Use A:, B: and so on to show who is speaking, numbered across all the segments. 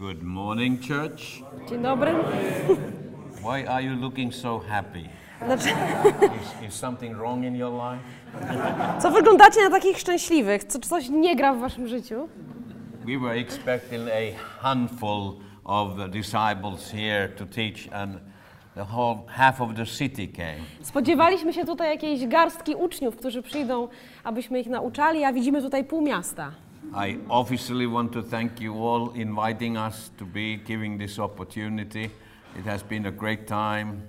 A: Good morning, church.
B: Dzień dobry.
A: Why are you looking so happy?
B: Znaczy,
A: Is, is something wrong in your life?
B: co wyglądacie na takich szczęśliwych? Co, coś nie gra w waszym życiu?
A: We were expecting a handful of the disciples here to teach, and the whole half of the city came.
B: Spodziewaliśmy się tutaj jakiejś garstki uczniów, którzy przyjdą, abyśmy ich nauczali, a widzimy tutaj pół miasta.
A: I officially want to thank you all inviting us to be giving this opportunity. It has been a great time,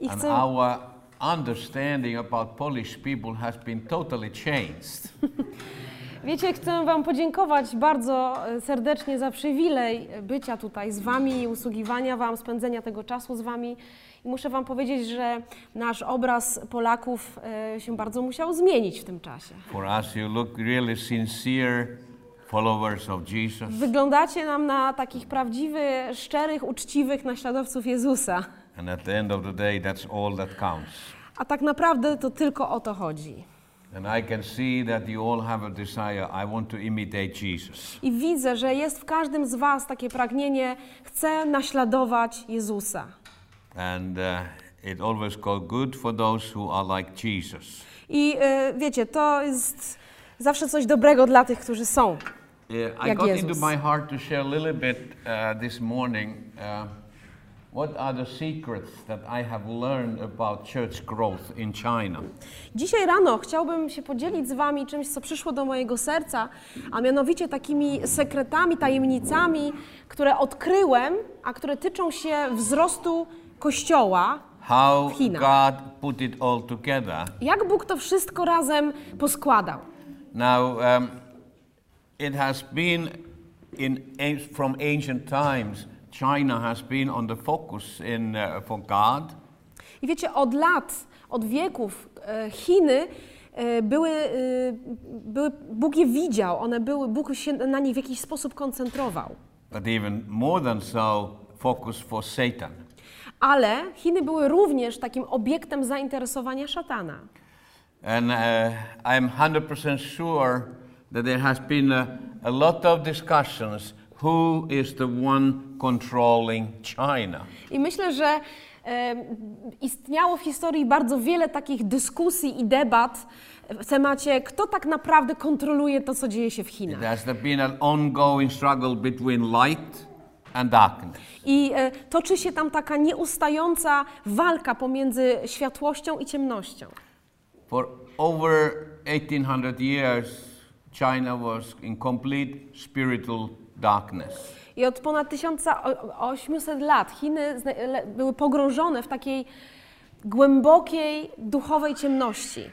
B: I
A: and
B: chcę,
A: our understanding about Polish people has been totally changed.
B: wiecie, chcę wam podziękować bardzo e, serdecznie za przywilej bycia tutaj z wami usługiwania wam, spędzenia tego czasu z wami. I muszę wam powiedzieć, że nasz obraz Polaków e, się bardzo musiał zmienić w tym czasie.
A: For us, you look really sincere followers of Jesus.
B: Wyglądacie nam na takich prawdziwych, szczerych, uczciwych naśladowców Jezusa.
A: And at the end of the day, that's all that counts.
B: A tak naprawdę to tylko o to chodzi.
A: And I can see that you all have a desire I want to imitate Jesus.
B: I widzę, że jest w każdym z Was takie pragnienie, chcę naśladować Jezusa.
A: And uh, it always goes good for those who are like Jesus.
B: I y, wiecie, to jest zawsze coś dobrego dla tych, którzy są.
A: Yeah, I
B: Jak
A: got
B: Jezus.
A: into my heart to share a little bit uh, this morning. Uh, what are the secrets that I have learned about church growth in China?
B: Dzisiaj rano chciałbym się podzielić z Wami czymś, co przyszło do mojego serca, a mianowicie takimi sekretami, tajemnicami, które odkryłem, a które tyczą się wzrostu Kościoła.
A: How
B: W Chinach.
A: God put it all together.
B: Jak Bóg to wszystko razem poskładał.
A: Now, um, it has been in from ancient times. China has been on the focus in uh, for God,
B: I wiecie, od lat, od wieków e, Chiny e, były, e, były, Bóg je widział, one były, Bóg się na nich w jakiś sposób koncentrował.
A: but even more than so, focus for Satan.
B: Ale Chiny były również takim obiektem zainteresowania szatana.
A: And uh, I'm 100% sure that there has been a, a lot of discussions who is the one controlling China.
B: I myślę, że e, istniało w historii bardzo wiele takich dyskusji i debat w temacie, kto tak naprawdę kontroluje to, co dzieje się w Chinach.
A: There has been an ongoing struggle between light and darkness.
B: I e, toczy się tam taka nieustająca walka pomiędzy światłością i ciemnością.
A: For over 1800 years, China was in complete spiritual darkness.
B: I od ponad 1800 lat Chiny były pogrążone w takiej głębokiej duchowej ciemności.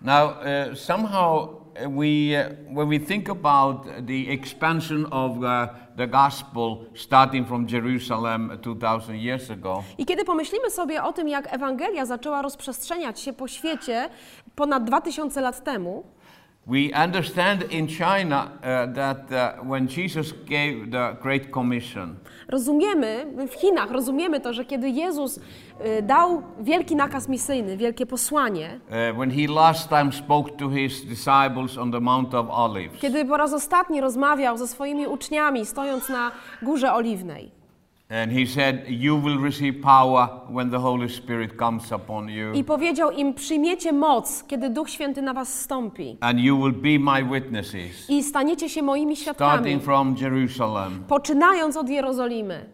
A: Now, uh, somehow, uh, we, uh, when we think about the expansion of uh, the gospel starting from Jerusalem 2000 years ago,
B: I kiedy pomyślimy sobie o tym, jak Ewangelia zaczęła rozprzestrzeniać się po świecie ponad 2000 lat temu,
A: we understand in China uh, that uh, when Jesus gave the Great Commission,
B: rozumiemy, w Chinach rozumiemy to, że kiedy Jezus y, dał wielki nakaz misyjny, wielkie posłanie,
A: uh, when he last time spoke to his disciples on the Mount of Olives,
B: kiedy po raz ostatni rozmawiał ze swoimi uczniami, stojąc na Górze Oliwnej, I powiedział im: Przyjmiecie moc, kiedy Duch Święty na was stąpi,
A: And you will be my witnesses,
B: i staniecie się moimi świadkami,
A: starting from Jerusalem,
B: poczynając od Jerozolimy,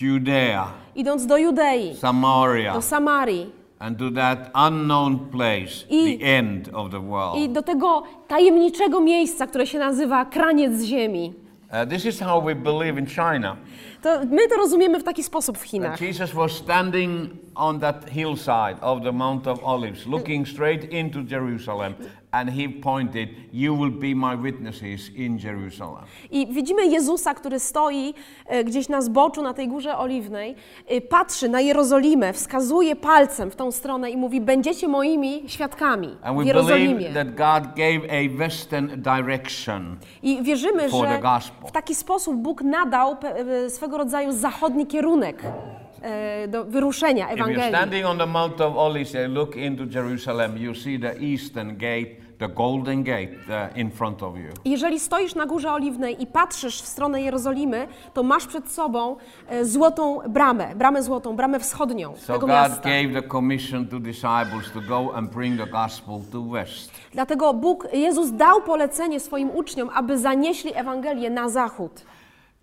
A: Judea,
B: idąc do Judei,
A: Samaria,
B: do Samarii
A: and to that unknown place,
B: I-
A: the end of the
B: i
A: world.
B: do tego tajemniczego miejsca, które się nazywa Kraniec Ziemi.
A: Uh, this is how we believe in China.
B: To my to rozumiemy w taki sposób w Chinach.
A: Jesus was standing on that hillside of the Mount of Olives, looking straight into Jerusalem, and he pointed, You will be my witnesses in Jerusalem.
B: I widzimy Jezusa, który stoi e, gdzieś na zboczu, na tej górze oliwnej, e, patrzy na Jerozolimę, wskazuje palcem w tą stronę i mówi: Będziecie moimi świadkami
A: And
B: w Jerozolimie.
A: believe that God gave a western direction.
B: I wierzymy, że w taki sposób Bóg nadał e, swego rodzaju zachodni kierunek. do wyruszenia
A: If you're
B: Ewangelii.
A: standing on the Mount of Olives and look into Jerusalem, you see the eastern gate, the golden gate in front of you.
B: Jeżeli stoisz na Górze Oliwnej i patrzysz w stronę Jerozolimy, to masz przed sobą e, złotą bramę, bramę złotą, bramę wschodnią
A: So
B: tego
A: God
B: miasta.
A: gave the commission to disciples to go and bring the gospel to west.
B: Dlatego Bóg, Jezus dał polecenie swoim uczniom, aby zanieśli Ewangelię na zachód.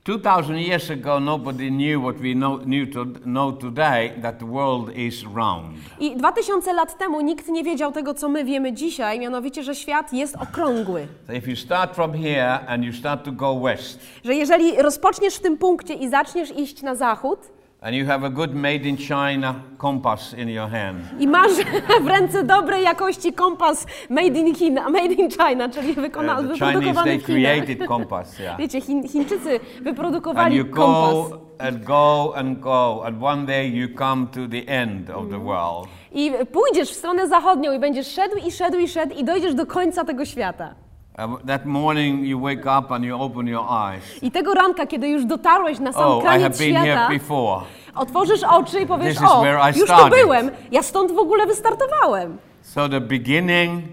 A: 2000 years ago, nobody knew what we know, knew to, know today that the world is round.
B: I 2000 lat temu nikt nie wiedział tego, co my wiemy dzisiaj, mianowicie, że świat jest okrągły.
A: So if you start from here and you start to go west,
B: Że jeżeli rozpoczniesz w tym punkcie i zaczniesz iść na zachód
A: and you have a good made in China compass in your hand,
B: i masz w ręce dobrej jakości kompas made in China, made in China, czyli wykona,
A: uh,
B: wyprodukowany
A: they
B: w Chinach.
A: created compass, yeah.
B: Wiecie, Chin, Chińczycy
A: And
B: wyprodukowali
A: you
B: kompas.
A: go and go and go, and one day you come to the end of the world.
B: I pójdziesz w stronę zachodnią i będziesz szedł i szedł i szedł i dojdziesz do końca tego świata.
A: Uh, that morning you wake up and you open your eyes.
B: I tego ranka, kiedy już dotarłeś na sam
A: Oh, I have been here
B: świata,
A: before.
B: otworzysz oczy i powiesz,
A: This is
B: o, już tu
A: started."
B: byłem, ja stąd w ogóle wystartowałem.
A: So the beginning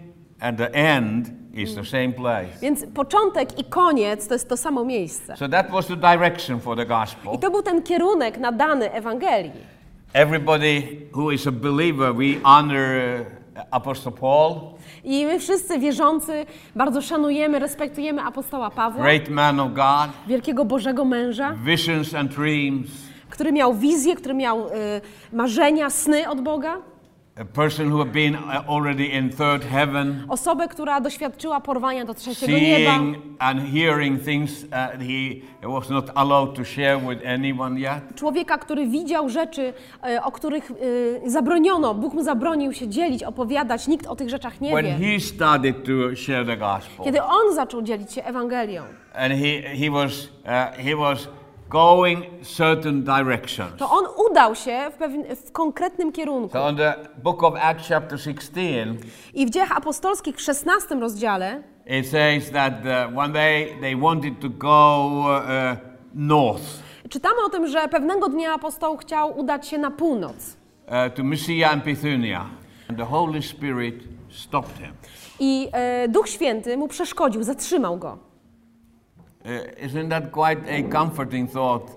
A: and the end is the same place.
B: Więc początek i koniec to jest to samo miejsce.
A: So that was the direction for the gospel.
B: I to był ten kierunek nadany Ewangelii.
A: Everybody who is a believer, we honor uh, Apostle Paul,
B: I my wszyscy wierzący bardzo szanujemy, respektujemy apostoła Pawła,
A: great man of God,
B: wielkiego Bożego męża,
A: visions and dreams,
B: który miał wizję, który miał y, marzenia, sny od Boga.
A: A person who had been already in third heaven,
B: Osobę, która doświadczyła porwania do trzeciego nieba.
A: seeing and hearing things uh, he was not allowed to share with anyone yet.
B: Człowieka, który widział rzeczy, e, o których e, zabroniono. Bóg mu zabronił się dzielić, opowiadać. Nikt o tych rzeczach nie
A: When
B: wie.
A: he started to share the gospel,
B: Kiedy on zaczął dzielić się Ewangelią,
A: and he, he was uh, he was going certain directions.
B: to on udał się w, pewien, w konkretnym kierunku.
A: So in the book of Acts chapter 16,
B: I w dziejach apostolskich w 16 rozdziale
A: it says that uh, one day they wanted to go uh, north
B: czytamy o tym, że pewnego dnia apostoł chciał udać się na północ.
A: uh, to Mysia and Bithynia, and the Holy Spirit stopped him.
B: I e, Duch Święty mu przeszkodził, zatrzymał go.
A: Uh, isn't that quite a comforting thought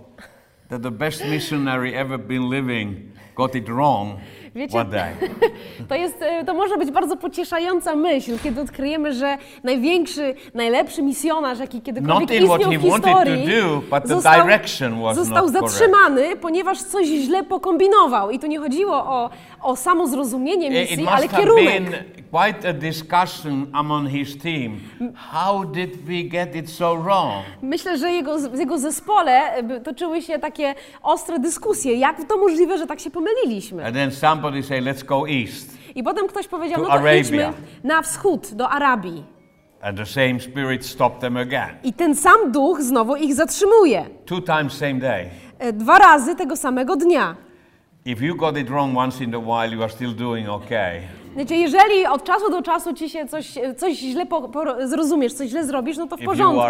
A: that the best missionary ever been living got it wrong
B: Wiecie? To, jest, e, to może być bardzo pocieszająca myśl, kiedy odkryjemy, że największy, najlepszy misjonarz, jaki kiedykolwiek istniał w historii,
A: do,
B: został,
A: correct.
B: zatrzymany, ponieważ coś źle pokombinował. I tu nie chodziło o, o samo zrozumienie
A: It
B: misji,
A: must
B: ale
A: have
B: kierunek.
A: been quite a discussion among his team. How did we get it so wrong?
B: Myślę, że jego, w jego zespole e, toczyły się takie ostre dyskusje. Jak to możliwe, że tak się pomyliliśmy?
A: And then somebody say, let's go east.
B: I potem ktoś powiedział,
A: To
B: no to
A: Arabia.
B: idźmy na wschód, do Arabii.
A: And the same spirit stopped them again.
B: I ten sam duch znowu ich zatrzymuje.
A: Two times same day.
B: E, Dwa razy tego samego dnia.
A: If you got it wrong once in a while, you are still doing okay.
B: Wiecie, jeżeli od czasu do czasu ci się coś, coś źle po, po, zrozumiesz, coś źle zrobisz, no to w porządku.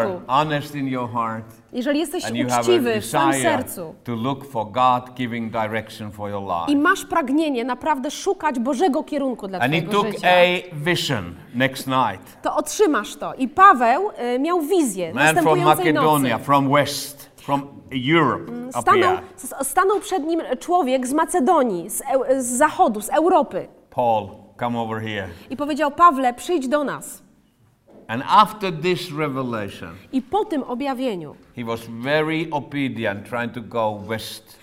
A: heart
B: Jeżeli jesteś uczciwy w swoim sercu i masz pragnienie naprawdę szukać Bożego kierunku dla
A: And
B: twojego życia, to otrzymasz to. I Paweł e, miał wizję
A: Man from
B: następującej
A: Macedonia,
B: nocy.
A: from west, from Europe, up
B: Stanął, stanął przed nim człowiek z Macedonii, z, Eu- z zachodu, z Europy
A: Paul, come over here.
B: i powiedział, Pawle, przyjdź do nas.
A: And after this revelation,
B: I po tym objawieniu
A: he was very obedient, trying to go west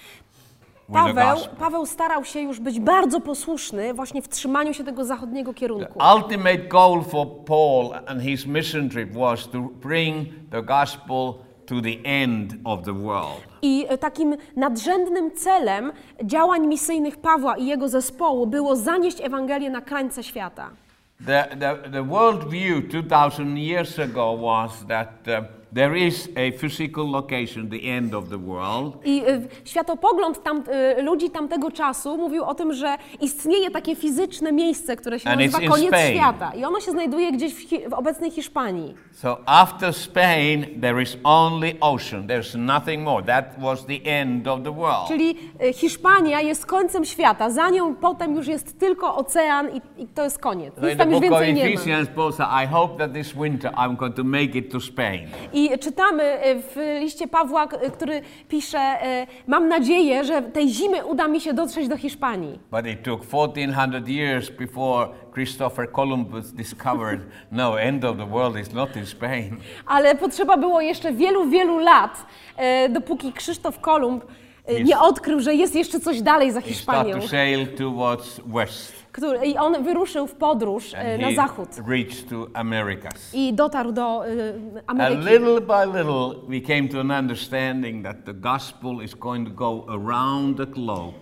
B: Paweł. Paweł starał się już być bardzo posłuszny właśnie w trzymaniu się tego zachodniego kierunku.
A: Ultimate goal for Paul and his mission trip was to bring the gospel to the end of the world.
B: I e, takim nadrzędnym celem działań misyjnych Pawła i jego zespołu było zanieść Ewangelię na krańce świata.
A: The, the, the world view 2,000 years ago was that uh, there is a physical location, the end of the world,
B: I y, światopogląd tam, y, ludzi tamtego czasu mówił o tym, że istnieje takie fizyczne miejsce, które się
A: And
B: nazywa
A: it's in
B: koniec
A: Spain.
B: świata. I ono się znajduje gdzieś w, Hi- w obecnej Hiszpanii.
A: So after Spain, there is only ocean. There's nothing more. That was the end of the world.
B: Czyli y, Hiszpania jest końcem świata. Za nią potem już jest tylko ocean i, i to jest koniec.
A: So
B: Nic
A: in the
B: tam już
A: book of
B: więcej nie ma.
A: Ephesians, Paul said, I hope that this winter I'm going to make it to Spain.
B: I czytamy y, w liście Pawła, który pisze, y, mam nadzieję, że tej zimy uda mi się dotrzeć do Hiszpanii.
A: But it took 1400 years before Christopher Columbus discovered no, end of the world is not in Spain.
B: Ale potrzeba było jeszcze wielu, wielu lat, e, dopóki Krzysztof Kolumb e, nie odkrył, że jest jeszcze coś dalej za Hiszpanią.
A: to sail towards west.
B: Który, I on wyruszył w podróż e,
A: And
B: na
A: he
B: zachód
A: reached to Americas.
B: i dotarł do e,
A: A
B: Ameryki.
A: little by little, we came to an understanding that the gospel is going to go around the globe.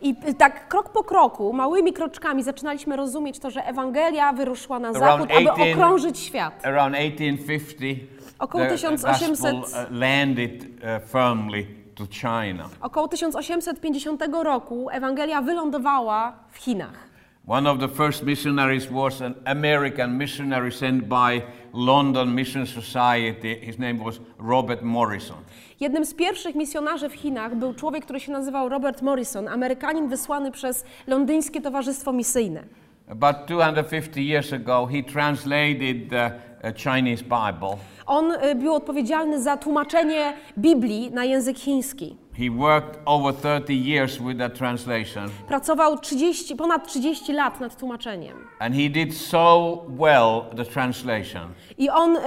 B: I p- tak krok po kroku, małymi kroczkami zaczynaliśmy rozumieć to, że Ewangelia wyruszyła na zachód, aby
A: 18
B: okrążyć świat.
A: Around 1850,
B: Około
A: the
B: 1800
A: gospel uh, landed uh, firmly to China.
B: Około 1850 roku Ewangelia wylądowała w Chinach.
A: One of the first missionaries was an American missionary sent by London Mission Society. His name was Robert Morrison.
B: Jednym z pierwszych misjonarzy w Chinach był człowiek, który się nazywał Robert Morrison, Amerykanin wysłany przez Londyńskie Towarzystwo Misyjne.
A: About 250 years ago, he translated the.
B: On y, był odpowiedzialny za tłumaczenie Biblii na język chiński.
A: He worked over 30 years with that translation,
B: Pracował 30, ponad 30 lat nad tłumaczeniem.
A: and he did so well the translation.
B: I on y,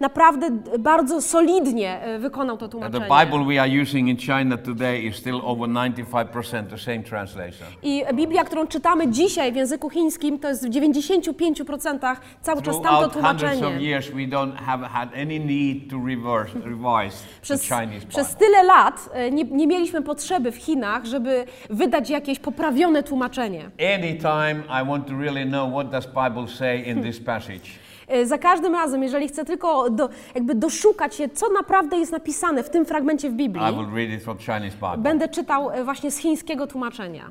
B: naprawdę bardzo solidnie y, wykonał to
A: that The
B: tłumaczenie.
A: Bible we are using in China today is still over 95% the same translation.
B: I Biblia, którą czytamy dzisiaj w języku chińskim, to jest w 95% cały czas tamto
A: hundreds of
B: tłumaczenie.
A: years, we don't have had any need to reverse, revise
B: Przez,
A: the Chinese
B: przez
A: Bible.
B: tyle lat e, nie, nie mieliśmy potrzeby w Chinach, żeby wydać jakieś poprawione tłumaczenie.
A: Anytime I want to really know what does Bible say in this passage,
B: E, Za każdym razem, jeżeli chcę tylko do, jakby doszukać się, co naprawdę jest napisane w tym fragmencie w Biblii,
A: I
B: będę czytał e, właśnie z chińskiego tłumaczenia.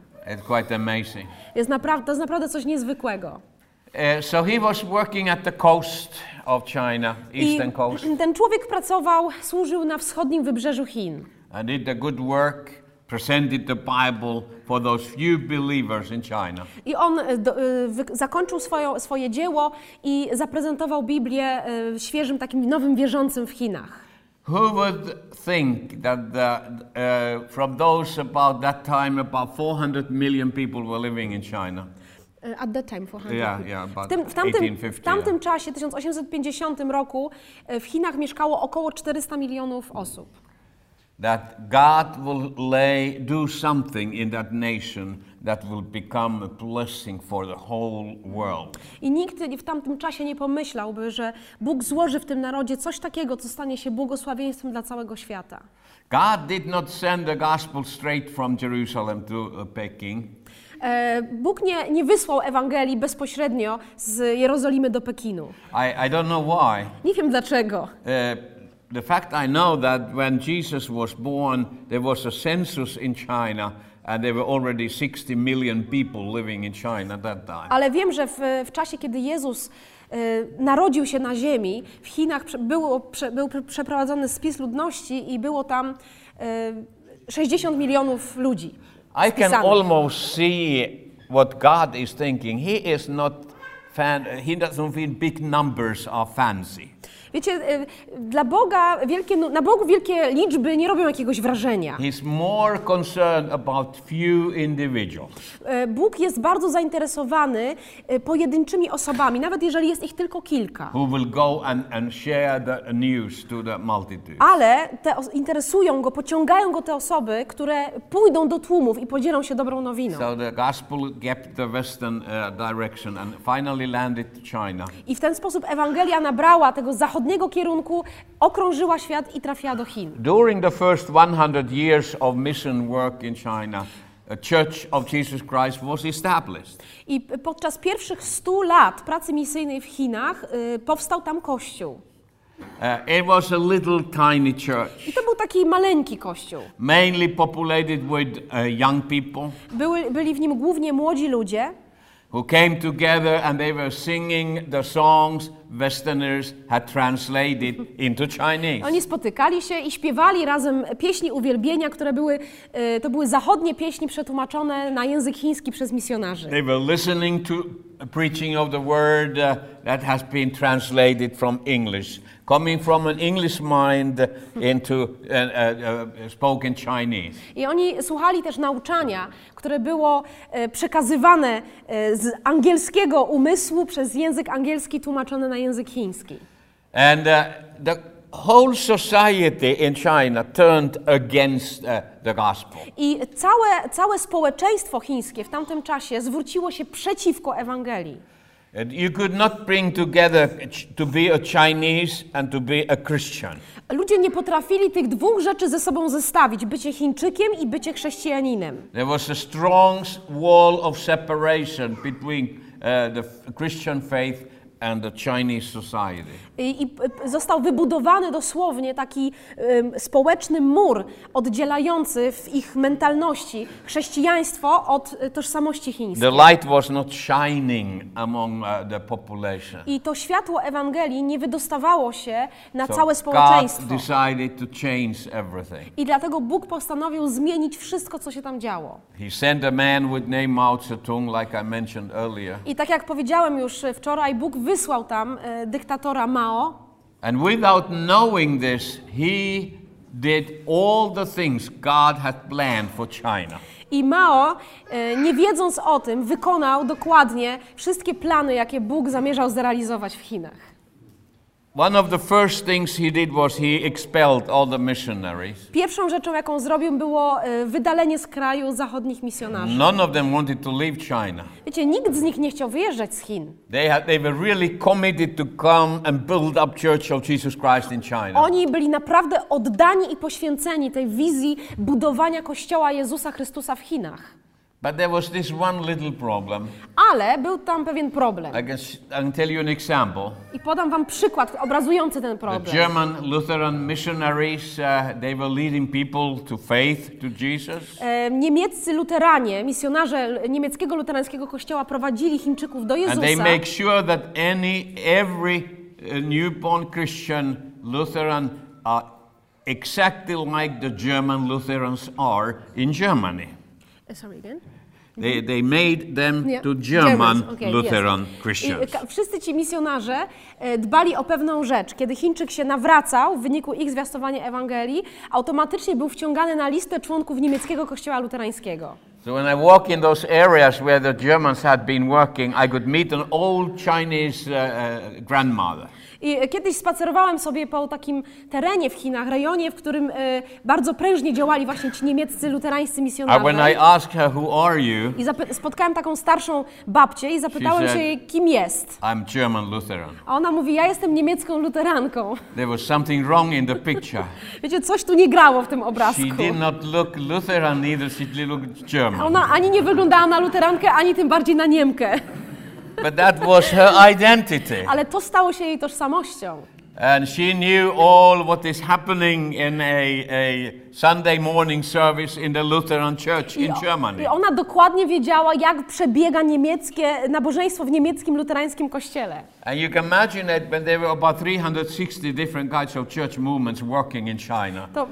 B: Jest naprawdę, to jest naprawdę coś niezwykłego.
A: Uh, so he was working at the coast of China,
B: I
A: eastern coast,
B: ten człowiek pracował, służył na wschodnim wybrzeżu Chin.
A: And did the good work, presented the Bible for those few believers in China.
B: I on e, do, e, zakończył swoją, swoje dzieło i zaprezentował Biblię e, świeżym, takim nowym wierzącym w Chinach.
A: Who would think that the, uh, from those about that time, about 400 million people were living in China?
B: At that time, 400.
A: Yeah, yeah, about
B: w, tym, w, tamtym,
A: 1850,
B: w tamtym czasie, 1850 roku, w Chinach mieszkało około 400 milionów osób.
A: That God will lay, do something in that nation that will become a blessing for the whole world.
B: I nikt w tamtym czasie nie pomyślałby, że Bóg złoży w tym narodzie coś takiego, co stanie się błogosławieństwem dla całego świata.
A: God did not send the gospel straight from Jerusalem to uh, Peking.
B: E, Bóg nie, nie wysłał Ewangelii bezpośrednio z Jerozolimy do Pekinu.
A: I, I don't know why.
B: Nie wiem dlaczego.
A: Uh, the fact I know that when Jesus was born, there was a census in China, and there were already 60 million people living in China at that time.
B: Ale wiem, że w, w czasie, kiedy Jezus narodził się na ziemi, w Chinach było, był prze- przeprowadzony spis ludności i było tam e, 60 milionów ludzi.
A: I can almost see what God is thinking. He is not fan, he doesn't think big numbers are fancy.
B: Wiecie, e, dla Boga wielkie, na Bogu wielkie liczby nie robią jakiegoś wrażenia.
A: He's more concerned about few individuals.
B: E, Bóg jest bardzo zainteresowany e, pojedynczymi osobami, nawet jeżeli jest ich tylko kilka.
A: who will go and, and share the news to the multitude.
B: Ale te interesują go, pociągają go te osoby, które pójdą do tłumów i podzielą się dobrą nowiną.
A: So the gospel kept the western uh, direction and finally landed to China.
B: I w ten sposób Ewangelia nabrała tego zachodniego kierunku, okrążyła świat i trafiła do Chin.
A: During the first 100 years of mission work in China, a church of Jesus Christ was established.
B: I podczas pierwszych 100 lat pracy misyjnej w Chinach y, powstał tam kościół.
A: Uh, it was a little tiny church,
B: I to był taki maleńki kościół.
A: mainly populated with uh, young people
B: Były, byli w nim głównie młodzi ludzie,
A: who came together and they were singing the songs Westerners had translated into Chinese.
B: Oni spotykali się i śpiewali razem pieśni uwielbienia, które były, e, to były zachodnie pieśni przetłumaczone na język chiński przez misjonarzy.
A: They were listening to a preaching of the word uh, that has been translated from English, coming from an English mind into uh, uh, uh, spoken Chinese.
B: I oni słuchali też nauczania, które było e, przekazywane e, z angielskiego umysłu przez język angielski tłumaczone na język chiński.
A: And uh, the whole society in China turned against uh, the gospel.
B: I całe, całe społeczeństwo chińskie w tamtym czasie zwróciło się przeciwko Ewangelii.
A: You could not bring together to be a Chinese and to be a Christian.
B: Ludzie nie potrafili tych dwóch rzeczy ze sobą zestawić: bycie Chińczykiem i bycie chrześcijaninem.
A: There was a strong wall of separation between uh, the Christian faith and the Chinese society.
B: I, i został wybudowany dosłownie taki ym, społeczny mur oddzielający w ich mentalności chrześcijaństwo od y, tożsamości chińskiej.
A: The light was not shining among uh, the population.
B: I to światło Ewangelii nie wydostawało się na
A: So
B: całe
A: God
B: społeczeństwo.
A: decided to change everything.
B: I dlatego Bóg postanowił zmienić wszystko, co się tam działo.
A: He sent a man with name Mao Zedong, like I mentioned earlier.
B: I tak jak powiedziałem już wczoraj, Bóg wysłał tam e, dyktatora Mao.
A: And without knowing this, he did all the things God had planned for China.
B: I Mao, e, nie wiedząc o tym, wykonał dokładnie wszystkie plany, jakie Bóg zamierzał zrealizować w Chinach.
A: One of the first things he did was he expelled all the missionaries.
B: Pierwszą rzeczą, jaką zrobił, było e, wydalenie z kraju zachodnich misjonarzy.
A: None of them wanted to leave China.
B: Wiecie, nikt z nich nie chciał wyjeżdżać z Chin.
A: They, had, they were really committed to come and build up Church of Jesus Christ in China.
B: Oni byli naprawdę oddani i poświęceni tej wizji budowania Kościoła Jezusa Chrystusa w Chinach.
A: But there was this one little problem.
B: Ale był tam pewien problem.
A: I can, s- I can tell you an example.
B: I podam wam przykład obrazujący ten
A: The
B: problem.
A: German Lutheran missionaries, uh, they were leading people to faith, to Jesus.
B: E, Niemieccy luteranie, misjonarze niemieckiego luterańskiego kościoła prowadzili Chińczyków do
A: And they
B: Jezusa.
A: make sure that any, every uh, newborn Christian Lutheran are exactly like the German Lutherans are in Germany.
B: E, Sorry again.
A: They, they made them
B: Nie,
A: to German
B: okej,
A: Lutheran
B: jest.
A: Christians.
B: I, ka- wszyscy ci misjonarze e, dbali o pewną rzecz. Kiedy Chińczyk się nawracał w wyniku ich zwiastowania Ewangelii, automatycznie był wciągany na listę członków niemieckiego kościoła luterańskiego.
A: So when I walk in those areas where the Germans had been working, I could meet an old Chinese uh, uh, grandmother.
B: I kiedyś spacerowałem sobie po takim terenie w Chinach, rejonie, w którym e, bardzo prężnie działali właśnie ci niemieccy luterańscy misjonarze.
A: you?
B: I spotkałem taką starszą babcię i zapytałem się jej, kim jest.
A: I'm German Lutheran.
B: A ona mówi, ja jestem niemiecką luteranką.
A: There was something wrong in the picture.
B: Wiecie, coś tu nie grało w tym obrazku.
A: She did not look Lutheran, neither she looked German.
B: Ona ani nie wyglądała na luterankę, ani tym bardziej na Niemkę.
A: But that was her identity.
B: Ale to stało się jej tożsamością.
A: And she knew all what is happening in a, a Sunday morning service in the Lutheran church in Germany.
B: I ona dokładnie wiedziała, jak przebiega niemieckie nabożeństwo w niemieckim luterańskim kościele.
A: And you can imagine that when there were about 360 different kinds of church movements working in China.
B: To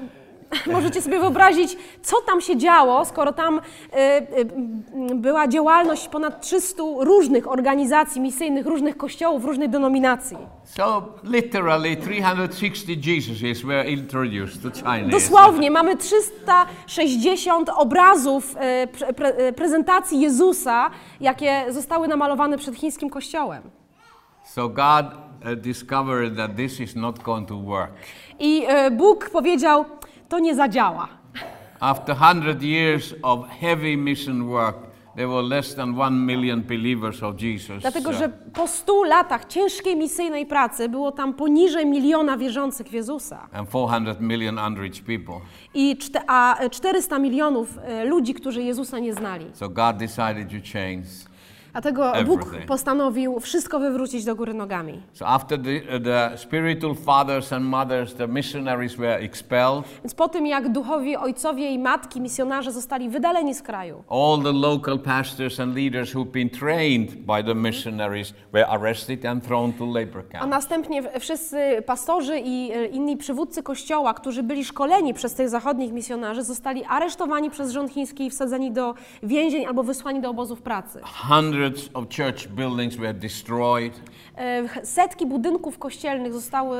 B: możecie sobie wyobrazić, co tam się działo, skoro tam y, y, była działalność ponad 300 różnych organizacji misyjnych, różnych kościołów, różnych denominacji.
A: So literally 360 Jesuses were introduced to China.
B: Dosłownie mamy 360 obrazów e, pre, pre, e, prezentacji Jezusa, jakie zostały namalowane przed chińskim kościołem.
A: So God discovered that this is not going to work.
B: I e, Bóg powiedział, to nie zadziała.
A: After 100 years of heavy mission work, there were less than 1 million believers of Jesus.
B: Dlatego, że po 100 latach ciężkiej misyjnej pracy było tam poniżej miliona wierzących w Jezusa.
A: and 400 million unreached people.
B: I czte, a 400 milionów e, ludzi, którzy Jezusa nie znali.
A: So God decided to change.
B: Dlatego Bóg
A: Everything.
B: postanowił wszystko wywrócić do góry nogami.
A: So after the, the spiritual fathers and mothers, the missionaries were expelled,
B: Więc po tym, jak duchowi ojcowie i matki, misjonarze zostali wydaleni z kraju,
A: all the local pastors and leaders who'd been trained by the missionaries were arrested and thrown to labor
B: a
A: camps.
B: następnie wszyscy pastorzy i e, inni przywódcy kościoła, którzy byli szkoleni przez tych zachodnich misjonarzy, zostali aresztowani przez rząd chiński i wsadzeni do więzień albo wysłani do obozów pracy.
A: Hundreds of church buildings were destroyed.
B: Setki budynków kościelnych zostały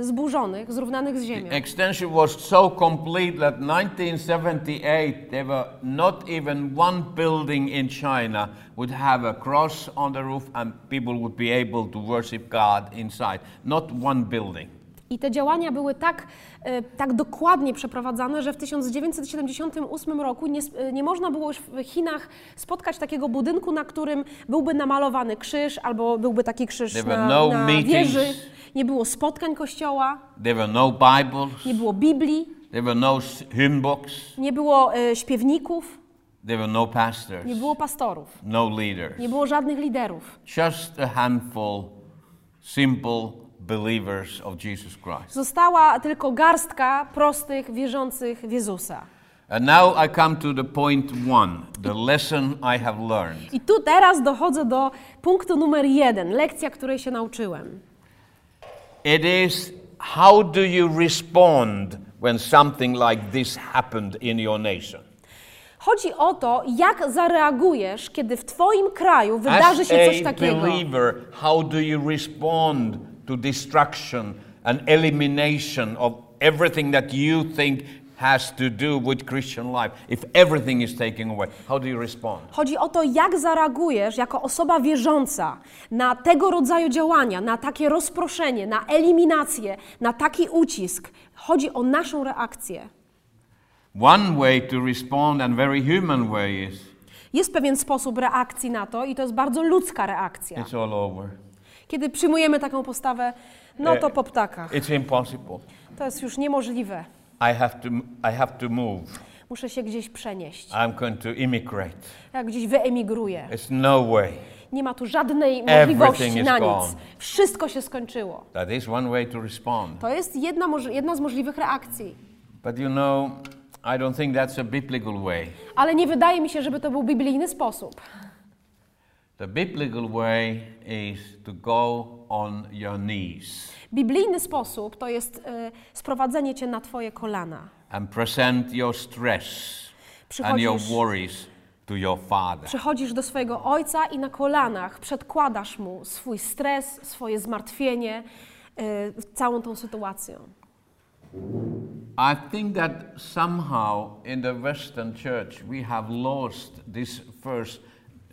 B: zburzonych, zrównanych z ziemią.
A: Extension was so complete that 1978 there were not even one building in China would have a cross on the roof and people would be able to worship God inside. Not one building.
B: I te działania były tak, e, tak dokładnie przeprowadzane, że w 1978 roku nie, nie można było już w Chinach spotkać takiego budynku, na którym byłby namalowany krzyż albo byłby taki krzyż
A: There
B: na,
A: no
B: na wieży. Nie było spotkań kościoła,
A: There were no Bibles.
B: nie było Biblii,
A: There were no s- hymn books.
B: nie było e, śpiewników,
A: There were no pastors.
B: nie było pastorów,
A: No leaders.
B: nie było żadnych liderów.
A: Just a handful simple believers of Jesus Christ.
B: Została tylko garstka prostych, wierzących w Jezusa.
A: And now I come to the point one, the lesson I have learned.
B: I tu teraz dochodzę do punktu numer jeden, lekcja, której się nauczyłem.
A: It is how do you respond when something like this happened in your nation?
B: Chodzi o to, jak zareagujesz, kiedy w Twoim kraju wydarzy się coś
A: As
B: takiego.
A: believer, how do you respond to destruction and elimination of everything that you think has to do with Christian life? If everything is taken away, how do you respond?
B: Chodzi o to, jak zareagujesz jako osoba wierząca na tego rodzaju działania, na takie rozproszenie, na eliminację, na taki ucisk. Chodzi o naszą reakcję.
A: One way to respond, and very human way, is
B: Jest pewien sposób reakcji na to i to jest bardzo ludzka reakcja.
A: it's all over.
B: Kiedy przyjmujemy taką postawę, no to po ptakach.
A: It's impossible.
B: To jest już niemożliwe.
A: I have to, I have to move.
B: Muszę się gdzieś przenieść.
A: I'm going to immigrate.
B: Ja gdzieś wyemigruję.
A: It's no way.
B: Nie ma tu żadnej możliwości na nic. Wszystko się skończyło.
A: That is one way to respond.
B: To jest jedna, jedna z możliwych reakcji.
A: But you know, I don't think that's a biblical way.
B: Ale nie wydaje mi się, żeby to był biblijny sposób.
A: The biblical way is to go on your knees
B: Biblijny sposób to jest e, sprowadzenie cię na twoje kolana.
A: and present your stress and your worries to your Father.
B: przychodzisz do swojego ojca i na kolanach przedkładasz mu swój stres, swoje zmartwienie, e, całą tą sytuację.
A: I think that somehow in the Western church we have lost this first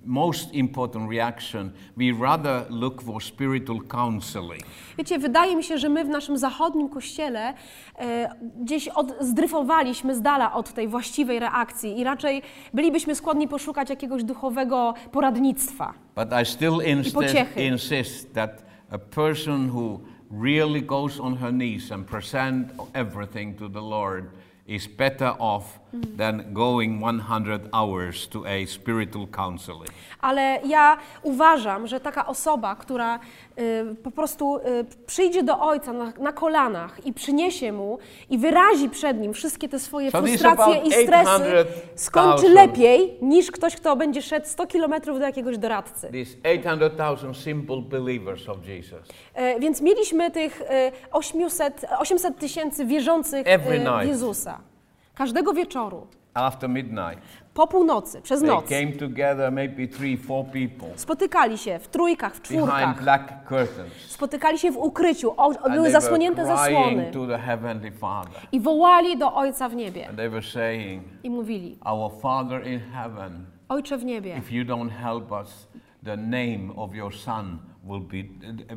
A: most important reaction. We rather look for spiritual counseling.
B: Wiecie, wydaje mi się, że my w naszym zachodnim kościele e, gdzieś od, zdryfowaliśmy z dala od tej właściwej reakcji i raczej bylibyśmy skłonni poszukać jakiegoś duchowego poradnictwa.
A: But I still insist, insist that a person who really goes on her knees and present everything to the Lord is better off than going 100 hours to a spiritual counseling.
B: Ale ja uważam, że taka osoba, która y, po prostu y, przyjdzie do ojca na, na kolanach i przyniesie mu i wyrazi przed nim wszystkie te swoje
A: So
B: frustracje i stresy,
A: 800,000.
B: skończy lepiej niż ktoś, kto będzie szedł 100 kilometrów do jakiegoś doradcy.
A: These 800,000 simple believers of Jesus.
B: E, Więc mieliśmy tych e, 800 800 tysięcy wierzących
A: Every
B: e, w
A: night.
B: Jezusa. Każdego wieczoru,
A: After midnight,
B: po północy, przez
A: they
B: noc,
A: came together, maybe three, four people,
B: spotykali się w trójkach, w
A: behind
B: czwórkach,
A: black curtains.
B: spotykali się w ukryciu, o, były
A: they
B: zasłonięte
A: were
B: zasłony.
A: to the Heavenly Father.
B: i wołali do Ojca w niebie.
A: And they were saying,
B: i mówili,
A: Our Father in heaven,
B: Ojcze w niebie,
A: if you don't help us, the name of your Son will, be,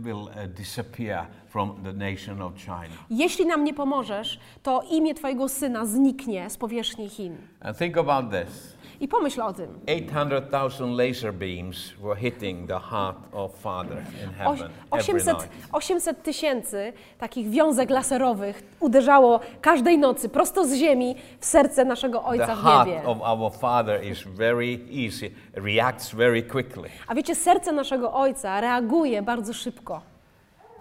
A: will uh, disappear from the nation of China.
B: jeśli nam nie pomożesz, to imię Twojego Syna zniknie z powierzchni Chin.
A: And think about this.
B: I pomyśl o tym.
A: 800,000 laser beams were hitting the heart of Father in heaven every
B: 800
A: night.
B: 800 tysięcy takich wiązek laserowych uderzało każdej nocy prosto z ziemi w serce naszego
A: The
B: Ojca w
A: heart
B: niebie.
A: of our Father is very easy, reacts very quickly.
B: A wiecie, serce naszego Ojca reaguje bardzo szybko.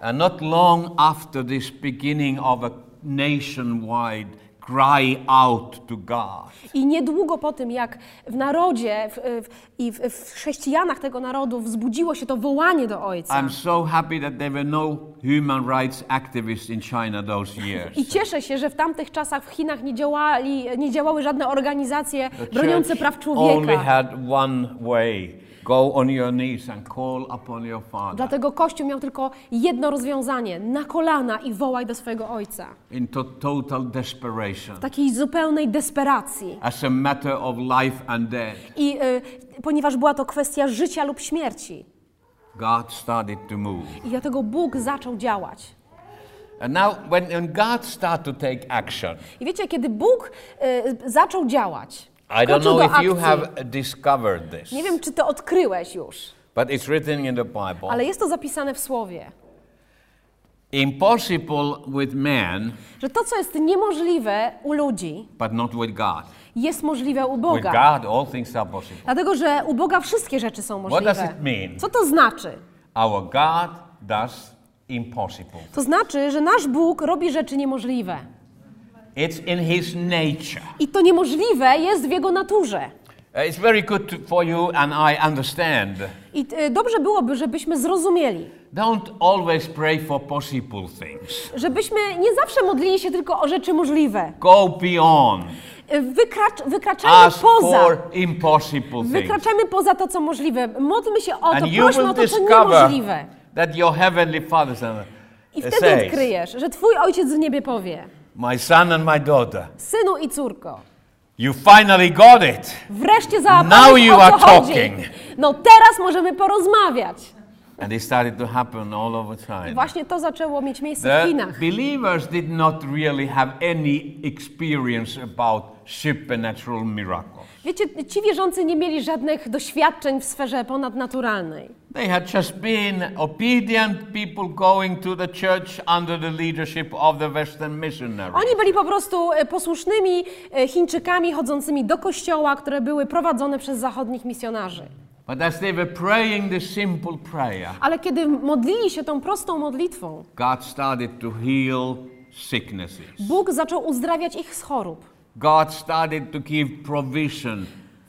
A: And not long after this beginning of a nationwide cry out to God,
B: I niedługo po tym, jak w narodzie w, w, i w, w chrześcijanach tego narodu wzbudziło się to wołanie do Ojca.
A: I'm so happy that there were no human rights activists in China those years.
B: I cieszę się, że w tamtych czasach w Chinach nie, działali, nie działały żadne organizacje broniące praw
A: only
B: człowieka.
A: had one way go on your knees and call upon your Father
B: Dlatego Kościół miał tylko jedno rozwiązanie: na kolana i wołaj do swojego Ojca.
A: in to- total desperation
B: W takiej zupełnej desperacji.
A: as a matter of life and death.
B: I y, ponieważ była to kwestia życia lub śmierci.
A: God started to move.
B: I dlatego Bóg zaczął działać.
A: And now, when, when God started to take action,
B: I wiecie, kiedy Bóg y, zaczął działać,
A: I don't know if you have discovered this,
B: Nie wiem, czy to odkryłeś już,
A: but it's written in the Bible.
B: ale jest to zapisane w Słowie,
A: Impossible with man,
B: że to, co jest niemożliwe u ludzi,
A: but not with God.
B: jest możliwe u
A: With
B: Boga.
A: God, all things are possible.
B: Dlatego, że u Boga wszystkie rzeczy są
A: What does
B: możliwe.
A: it mean?
B: Co to znaczy?
A: Our God does impossible.
B: To znaczy, że nasz Bóg robi rzeczy niemożliwe.
A: It's in His nature.
B: I to niemożliwe jest w Jego naturze.
A: Uh, It's very good to, for you and I understand.
B: I y, dobrze byłoby, żebyśmy zrozumieli,
A: Don't always pray for possible things.
B: żebyśmy nie zawsze modlili się tylko o rzeczy możliwe.
A: Go beyond.
B: Y, Wykracz, wykraczajmy
A: Ask
B: poza.
A: for impossible things.
B: Wykraczajmy poza to, co możliwe. Módlmy się o to,
A: And
B: prośmy o to, co niemożliwe.
A: that your heavenly Father
B: I wtedy
A: says,
B: odkryjesz, że Twój Ojciec w niebie powie,
A: My son and my daughter,
B: synu i córko,
A: you finally got it.
B: wreszcie
A: Now
B: załapałeś
A: you
B: o co
A: are
B: chodzi.
A: talking.
B: No teraz możemy porozmawiać.
A: And it started to happen all over China.
B: Właśnie to zaczęło mieć miejsce w
A: The
B: Chinach.
A: believers did not really have any experience about supernatural miracles.
B: Wiecie, ci wierzący nie mieli żadnych doświadczeń w sferze ponadnaturalnej.
A: They had just been obedient people going to the church under the leadership of the Western missionaries.
B: Oni byli po prostu e, posłusznymi e, Chińczykami chodzącymi do kościoła, które były prowadzone przez zachodnich misjonarzy.
A: But as they were praying this simple prayer,
B: Ale kiedy modlili się tą prostą modlitwą,
A: God started to heal sicknesses.
B: Bóg zaczął uzdrawiać ich z chorób.
A: God started to give provision,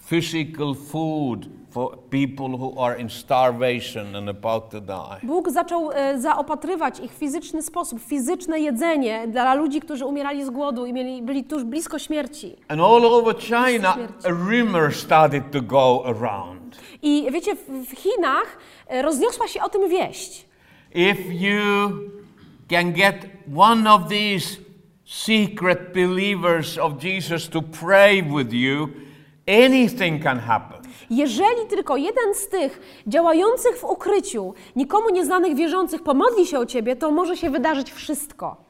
A: physical food for people who are in starvation and about to die.
B: Bóg zaczął e, zaopatrywać ich w fizyczny sposób, fizyczne jedzenie dla ludzi, którzy umierali z głodu i mieli, byli tuż blisko śmierci.
A: And all over China, a rumor started to go around.
B: I wiecie, w, Chinach e, rozniosła się o tym wieść.
A: If you can get one of these secret believers of Jesus to pray with you, anything can happen.
B: Jeżeli tylko jeden z tych działających w ukryciu, nikomu nieznanych wierzących pomodli się o ciebie, to może się wydarzyć wszystko.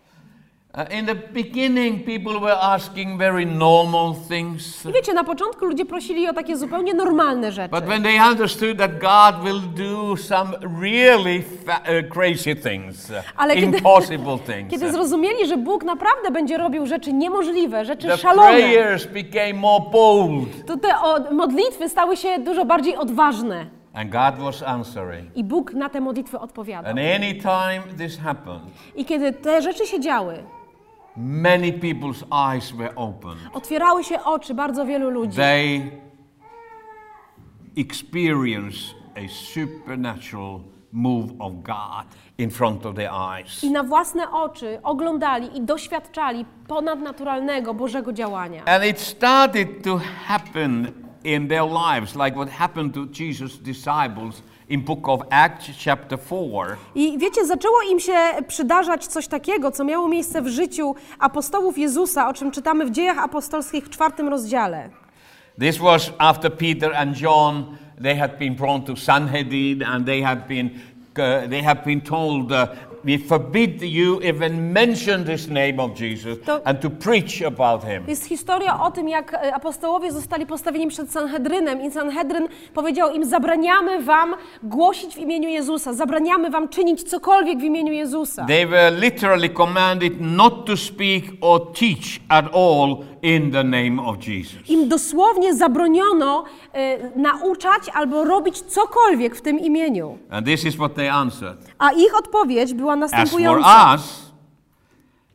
A: Uh, in the beginning, people were asking very normal things.
B: I wiecie, na początku ludzie prosili o takie zupełnie normalne rzeczy.
A: But when they understood that God will do some really uh, crazy things,
B: Ale kiedy,
A: impossible things,
B: kiedy zrozumieli, że Bóg naprawdę będzie robił rzeczy niemożliwe, rzeczy
A: the
B: szalone,
A: prayers became more bold,
B: to te modlitwy stały się dużo bardziej odważne.
A: and God was answering.
B: I Bóg na te modlitwy odpowiadał.
A: And anytime this happened,
B: I kiedy te rzeczy się działy,
A: many people's eyes were opened.
B: otwierały się oczy bardzo wielu ludzi.
A: They experienced a supernatural move of God in front of their eyes.
B: I na własne oczy oglądali i doświadczali ponadnaturalnego Bożego działania.
A: And it started to happen in their lives, like what happened to Jesus' disciples in book of Acts chapter 4.
B: I wiecie, zaczęło im się przydarzać coś takiego, co miało miejsce w życiu apostołów Jezusa, o czym czytamy w Dziejach Apostolskich w czwartym rozdziale.
A: This was after Peter and John, they had been brought to Sanhedrin and they had been, uh, they had been told, uh, we forbid you even mention this name of Jesus
B: To-
A: and to preach about him.
B: Jest historia o tym, jak e, apostołowie zostali postawieni przed Sanhedrynem i Sanhedryn powiedział im, zabraniamy wam głosić w imieniu Jezusa, zabraniamy wam czynić cokolwiek w imieniu Jezusa.
A: They were literally commanded not to speak or teach at all in the name of Jesus.
B: Im dosłownie zabroniono e, nauczać albo robić cokolwiek w tym imieniu.
A: And this is what they answered.
B: A ich odpowiedź była
A: As for
B: następująca.
A: us,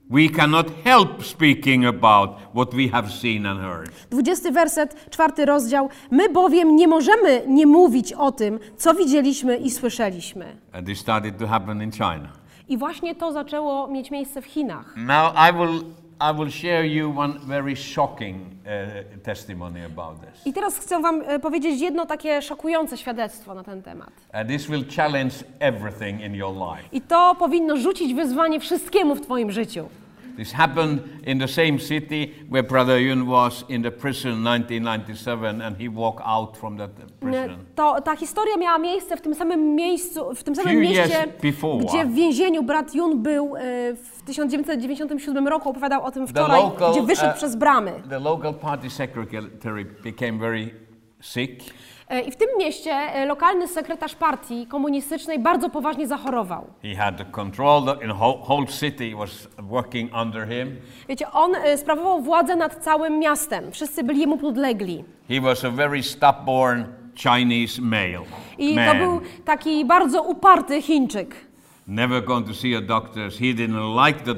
A: we cannot help speaking about what we have seen and heard.
B: 20 werset, czwarty rozdział. My bowiem nie możemy nie mówić o tym, co widzieliśmy i słyszeliśmy.
A: And this started to happen in China.
B: I właśnie to zaczęło mieć miejsce w Chinach.
A: Now I will I will share you one very shocking uh, testimony about this.
B: I teraz chcę Wam e, powiedzieć jedno takie szokujące świadectwo na ten temat.
A: And this will challenge everything in your life.
B: I to powinno rzucić wyzwanie wszystkiemu w Twoim życiu.
A: This happened in the same city where Brother Yun was in the prison in 1997 and he walked out from that prison.
B: To, ta historia miała miejsce w tym samym miejscu, w tym samym
A: Few
B: mieście,
A: before.
B: gdzie w więzieniu brat Jun był e, w 1997 roku, opowiadał o tym wczoraj,
A: local,
B: gdzie wyszedł
A: e,
B: przez bramy.
A: The local party secretary became very sick
B: I w tym mieście e, lokalny sekretarz partii komunistycznej bardzo poważnie zachorował.
A: He had control the whole, city was working under him.
B: Wiecie, on e, sprawował władzę nad całym miastem. Wszyscy byli jemu podlegli.
A: He was a very stubborn Chinese male.
B: I to był taki bardzo uparty Chińczyk.
A: Never going to see a doctor. He didn't like the.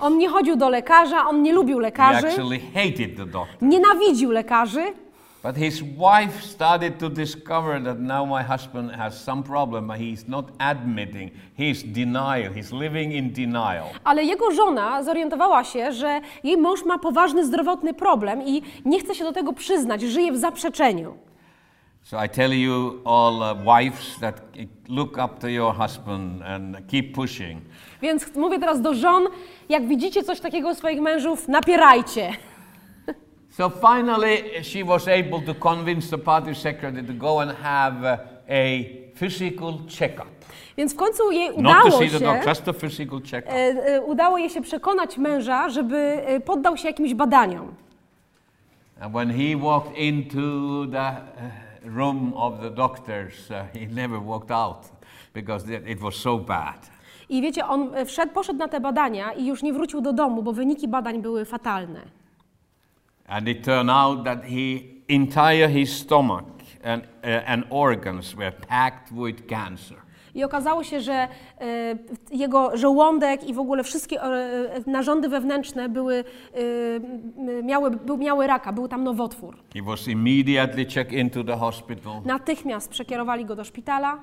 B: On nie chodził do lekarza, on nie lubił
A: He
B: lekarzy,
A: actually hated the doctor.
B: nienawidził lekarzy,
A: But his wife started to discover that now my husband has some problem, he's not admitting. He's denial. He's living in denial.
B: ale jego żona zorientowała się, że jej mąż ma poważny zdrowotny problem i nie chce się do tego przyznać, żyje w zaprzeczeniu.
A: So I tell you, all uh, wives, that look up to your husband and keep pushing.
B: Więc mówię teraz do żon, jak widzicie coś takiego u swoich mężów, napierajcie.
A: So finally, she was able to convince the party secretary to go and have uh, a physical checkup.
B: Więc w końcu jej udało się, e, e, udało jej się przekonać męża, żeby e, poddał się jakimś badaniom.
A: And when he walked into the uh, room of the doctors, uh, he never walked out because it it was so bad.
B: I wiecie, on e, wszedł, poszedł na te badania i już nie wrócił do domu, bo wyniki badań były fatalne.
A: And it turned out that he entire his stomach and, uh, and organs were packed with cancer.
B: I okazało się, że e, jego żołądek i w ogóle wszystkie e, narządy wewnętrzne były, e, miały, był, miały raka, był tam nowotwór.
A: He was immediately checked into the hospital,
B: Natychmiast przekierowali go do szpitala.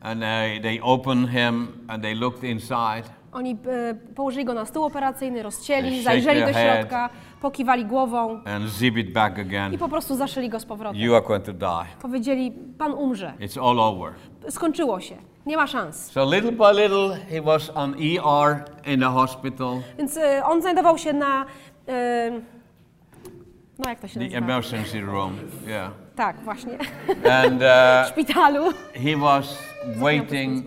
A: and uh, they opened him and they looked inside.
B: Oni e, położyli go na stół operacyjny, rozcięli, zajrzeli do środka, pokiwali głową i po prostu zaszyli go z powrotem.
A: You are going to die.
B: Powiedzieli, pan umrze.
A: It's all over.
B: Skończyło się. Nie ma szans.
A: So little by little, he was on ER in the hospital,
B: Więc e, on znajdował się na. e, No, jak to się
A: the
B: nazywa?
A: emergency room. Yeah.
B: Tak, właśnie.
A: And
B: W
A: uh,
B: szpitalu.
A: he was waiting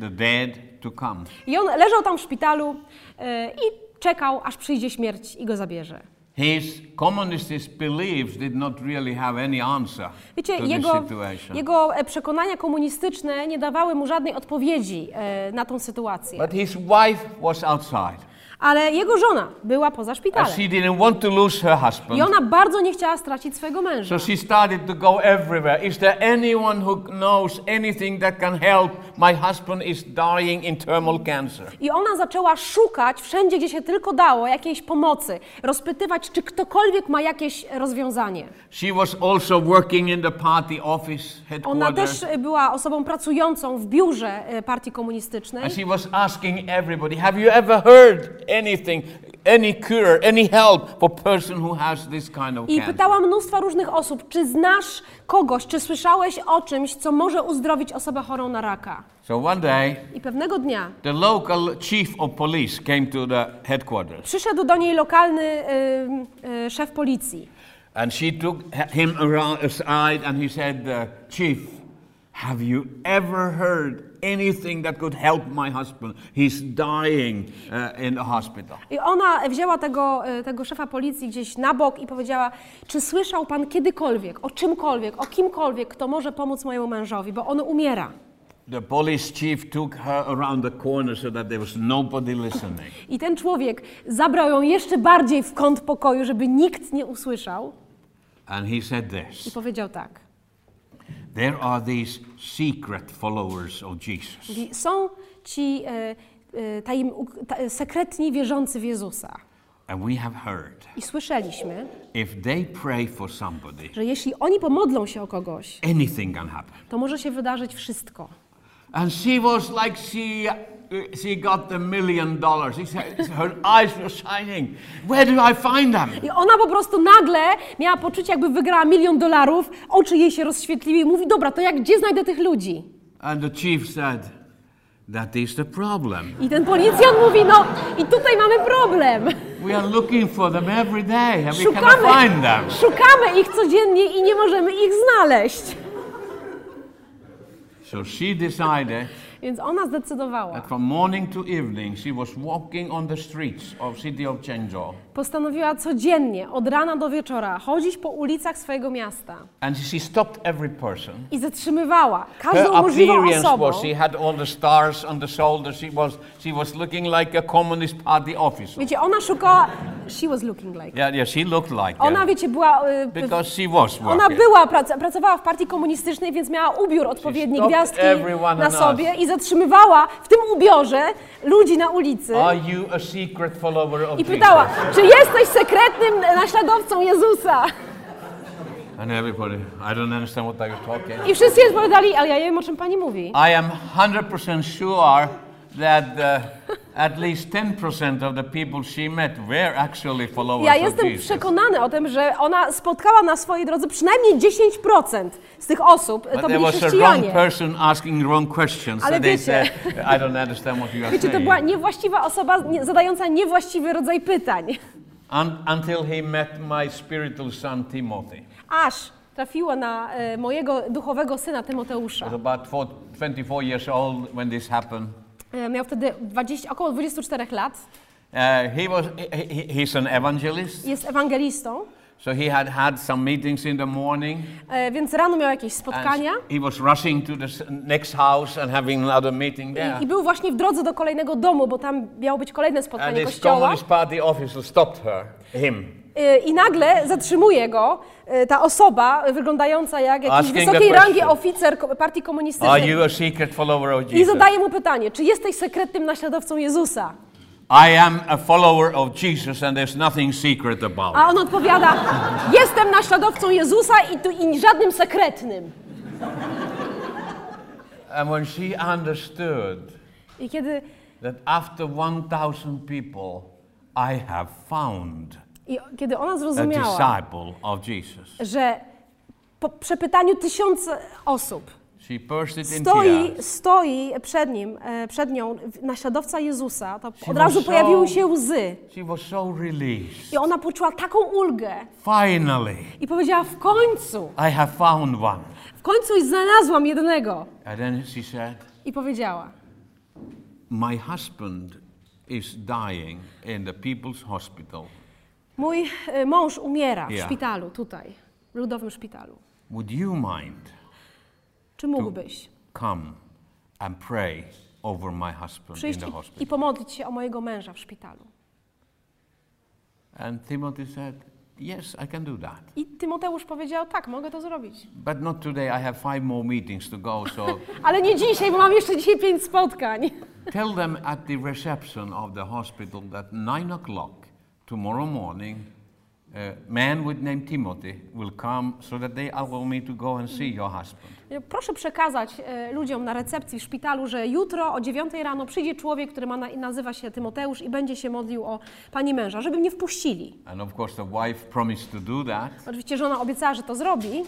A: the dead to come.
B: I on leżał tam w szpitalu e, i czekał, aż przyjdzie śmierć i go zabierze.
A: His communist beliefs did not really have any answer
B: Wiecie,
A: to this
B: jego,
A: situation.
B: jego e, przekonania komunistyczne nie dawały mu żadnej odpowiedzi e, na tą sytuację.
A: But his wife was outside.
B: Ale jego żona była poza szpitalem.
A: she didn't want to lose her
B: I
A: husband,
B: ona bardzo nie chciała stracić swojego męża.
A: so she started to go everywhere. Is there anyone who knows anything that can help? My husband is dying in terminal cancer.
B: I ona zaczęła szukać wszędzie, gdzie się tylko dało, jakiejś pomocy, rozpytywać, czy ktokolwiek ma jakieś rozwiązanie.
A: She was also working in the party office
B: Ona też e, była osobą pracującą w biurze e, partii komunistycznej.
A: And she was asking everybody, have you ever heard anything, any cure, any help for person who has this kind of
B: I
A: cancer?
B: pytała mnóstwa różnych osób, czy znasz kogoś, czy słyszałeś o czymś, co może uzdrowić osobę chorą na raka.
A: So one day,
B: I pewnego dnia
A: the local chief of police came to the headquarters
B: przyszedł do niej lokalny y, y, szef policji.
A: and she took him around aside and he said, uh, Chief, Have you ever heard anything that could help my husband? He's dying uh, in the hospital.
B: I ona wzięła tego, e, tego szefa policji gdzieś na bok i powiedziała, czy słyszał pan kiedykolwiek, o czymkolwiek, o kimkolwiek, kto może pomóc mojemu mężowi, bo on umiera.
A: The police chief took her around the corner so that there was nobody listening.
B: I ten człowiek zabrał ją jeszcze bardziej w kąt pokoju, żeby nikt nie usłyszał
A: And he said
B: i
A: this
B: powiedział tak.
A: There are these secret followers of Jesus.
B: Są ci e, e, tajim, uk- ta, sekretni wierzący w Jezusa.
A: And we have heard
B: I słyszeliśmy,
A: if they pray for somebody,
B: że jeśli oni pomodlą się o kogoś,
A: anything can happen.
B: to może się wydarzyć wszystko.
A: And she was like she, she got the million dollars. He said, her eyes were shining. Where do I find them?
B: I ona po prostu nagle miała poczucie, jakby wygrała milion dolarów, oczy jej się rozświetliły i mówi, dobra, to jak, gdzie znajdę tych ludzi?
A: And the chief said, That is the problem.
B: I ten policjant mówi, no i tutaj mamy problem.
A: We are looking for them every day and we cannot
B: Szukamy,
A: find them.
B: szukamy ich codziennie i nie możemy ich znaleźć.
A: So she decided
B: Więc ona zdecydowała,
A: that from morning to evening she was walking on the streets of city of
B: postanowiła codziennie, od rana do wieczora, chodzić po ulicach swojego miasta
A: and she stopped every person.
B: i zatrzymywała
A: Her
B: każdą możliwą
A: appearance
B: osobą.
A: was she had all the stars on the shoulders. She was she was looking like a communist party officer.
B: Wiecie, ona szukała, she was looking like.
A: Yeah, yeah, she looked like
B: Ona,
A: it
B: wiecie, była, y,
A: because she was
B: ona
A: working.
B: była, prac, pracowała w partii komunistycznej, więc miała ubiór odpowiedni, gwiazdki na sobie i zatrzymywała w tym ubiorze ludzi na ulicy
A: Are you a secret follower of
B: i
A: Jesus?
B: pytała, czy jesteś sekretnym naśladowcą Jezusa?
A: And everybody, I don't understand what they were talking.
B: I wszyscy odpowiadali, ale ja nie wiem, o czym pani mówi.
A: I am 100% sure that uh, at least 10% of the people she met were actually followers
B: Ja
A: of
B: jestem
A: Jesus.
B: przekonany o tym, że ona spotkała na swojej drodze przynajmniej 10% z tych osób,
A: But
B: to
A: there
B: byli
A: was a wrong
B: chrześcijanie.
A: person asking wrong questions.
B: Ale
A: so they
B: wiecie-
A: said, I don't understand what you are
B: Wiecie, to
A: saying.
B: była niewłaściwa osoba nie- zadająca niewłaściwy rodzaj pytań.
A: Un- until he met my spiritual son Timothy.
B: Aż trafiło na e, mojego duchowego syna Tymoteusza.
A: was about four, 24 years old when this happened.
B: E, Miał wtedy 20, około 24 lat.
A: Uh, he was, he, he- he's an evangelist.
B: Jest ewangelistą,
A: So he had had some meetings in the morning.
B: e, więc rano miał jakieś
A: And
B: spotkania
A: he was rushing to the next house and having another meeting there.
B: i, i był właśnie w drodze do kolejnego domu, bo tam miało być kolejne
A: And
B: spotkanie
A: this
B: kościoła.
A: Communist Party officer stopped her, him.
B: E, I nagle zatrzymuje go e, ta osoba wyglądająca jak jakiś wysokiej rangi oficer partii komunistycznej.
A: a
B: I zadaje mu pytanie, czy jesteś sekretnym naśladowcą Jezusa?
A: I am a follower of Jesus and there's nothing secret about
B: A
A: it.
B: on odpowiada, jestem naśladowcą Jezusa i, tu, i żadnym sekretnym.
A: And when she understood
B: I kiedy
A: that after 1,000 people, I have found
B: I kiedy ona zrozumiała, że po przepytaniu tysiące osób stoi, stoi przed nim, e, przed nią naśladowca Jezusa, to od razu pojawiły się łzy.
A: She was so released.
B: I ona poczuła taką ulgę
A: Finally,
B: i powiedziała, w końcu,
A: I have found one.
B: w końcu znalazłam jednego.
A: And then she said,
B: I powiedziała,
A: My husband is dying in the People's Hospital.
B: Mój e, mąż umiera w
A: Yeah.
B: szpitalu, tutaj, w ludowym szpitalu.
A: Would you mind
B: Czy mógłbyś
A: come and pray over my husband in
B: przyjść
A: the
B: i, i
A: hospital?
B: pomodlić się o mojego męża w szpitalu?
A: And Timothy said, Yes, I can do that.
B: I Tymoteusz powiedział, tak, mogę to zrobić.
A: But not today. I have five more meetings to go. So
B: Ale nie dzisiaj, bo mam jeszcze dzisiaj pięć spotkań.
A: tell them at the reception of the hospital that nine o'clock tomorrow morning, a man with name Timothy will come so that they allow me to go and see your husband.
B: Proszę przekazać e, ludziom na recepcji w szpitalu, że jutro o 9 rano przyjdzie człowiek, który ma na, nazywa się Tymoteusz i będzie się modlił o pani męża, żeby mnie wpuścili.
A: And of course, the wife promised to do that.
B: Oczywiście żona obiecała, że to zrobi.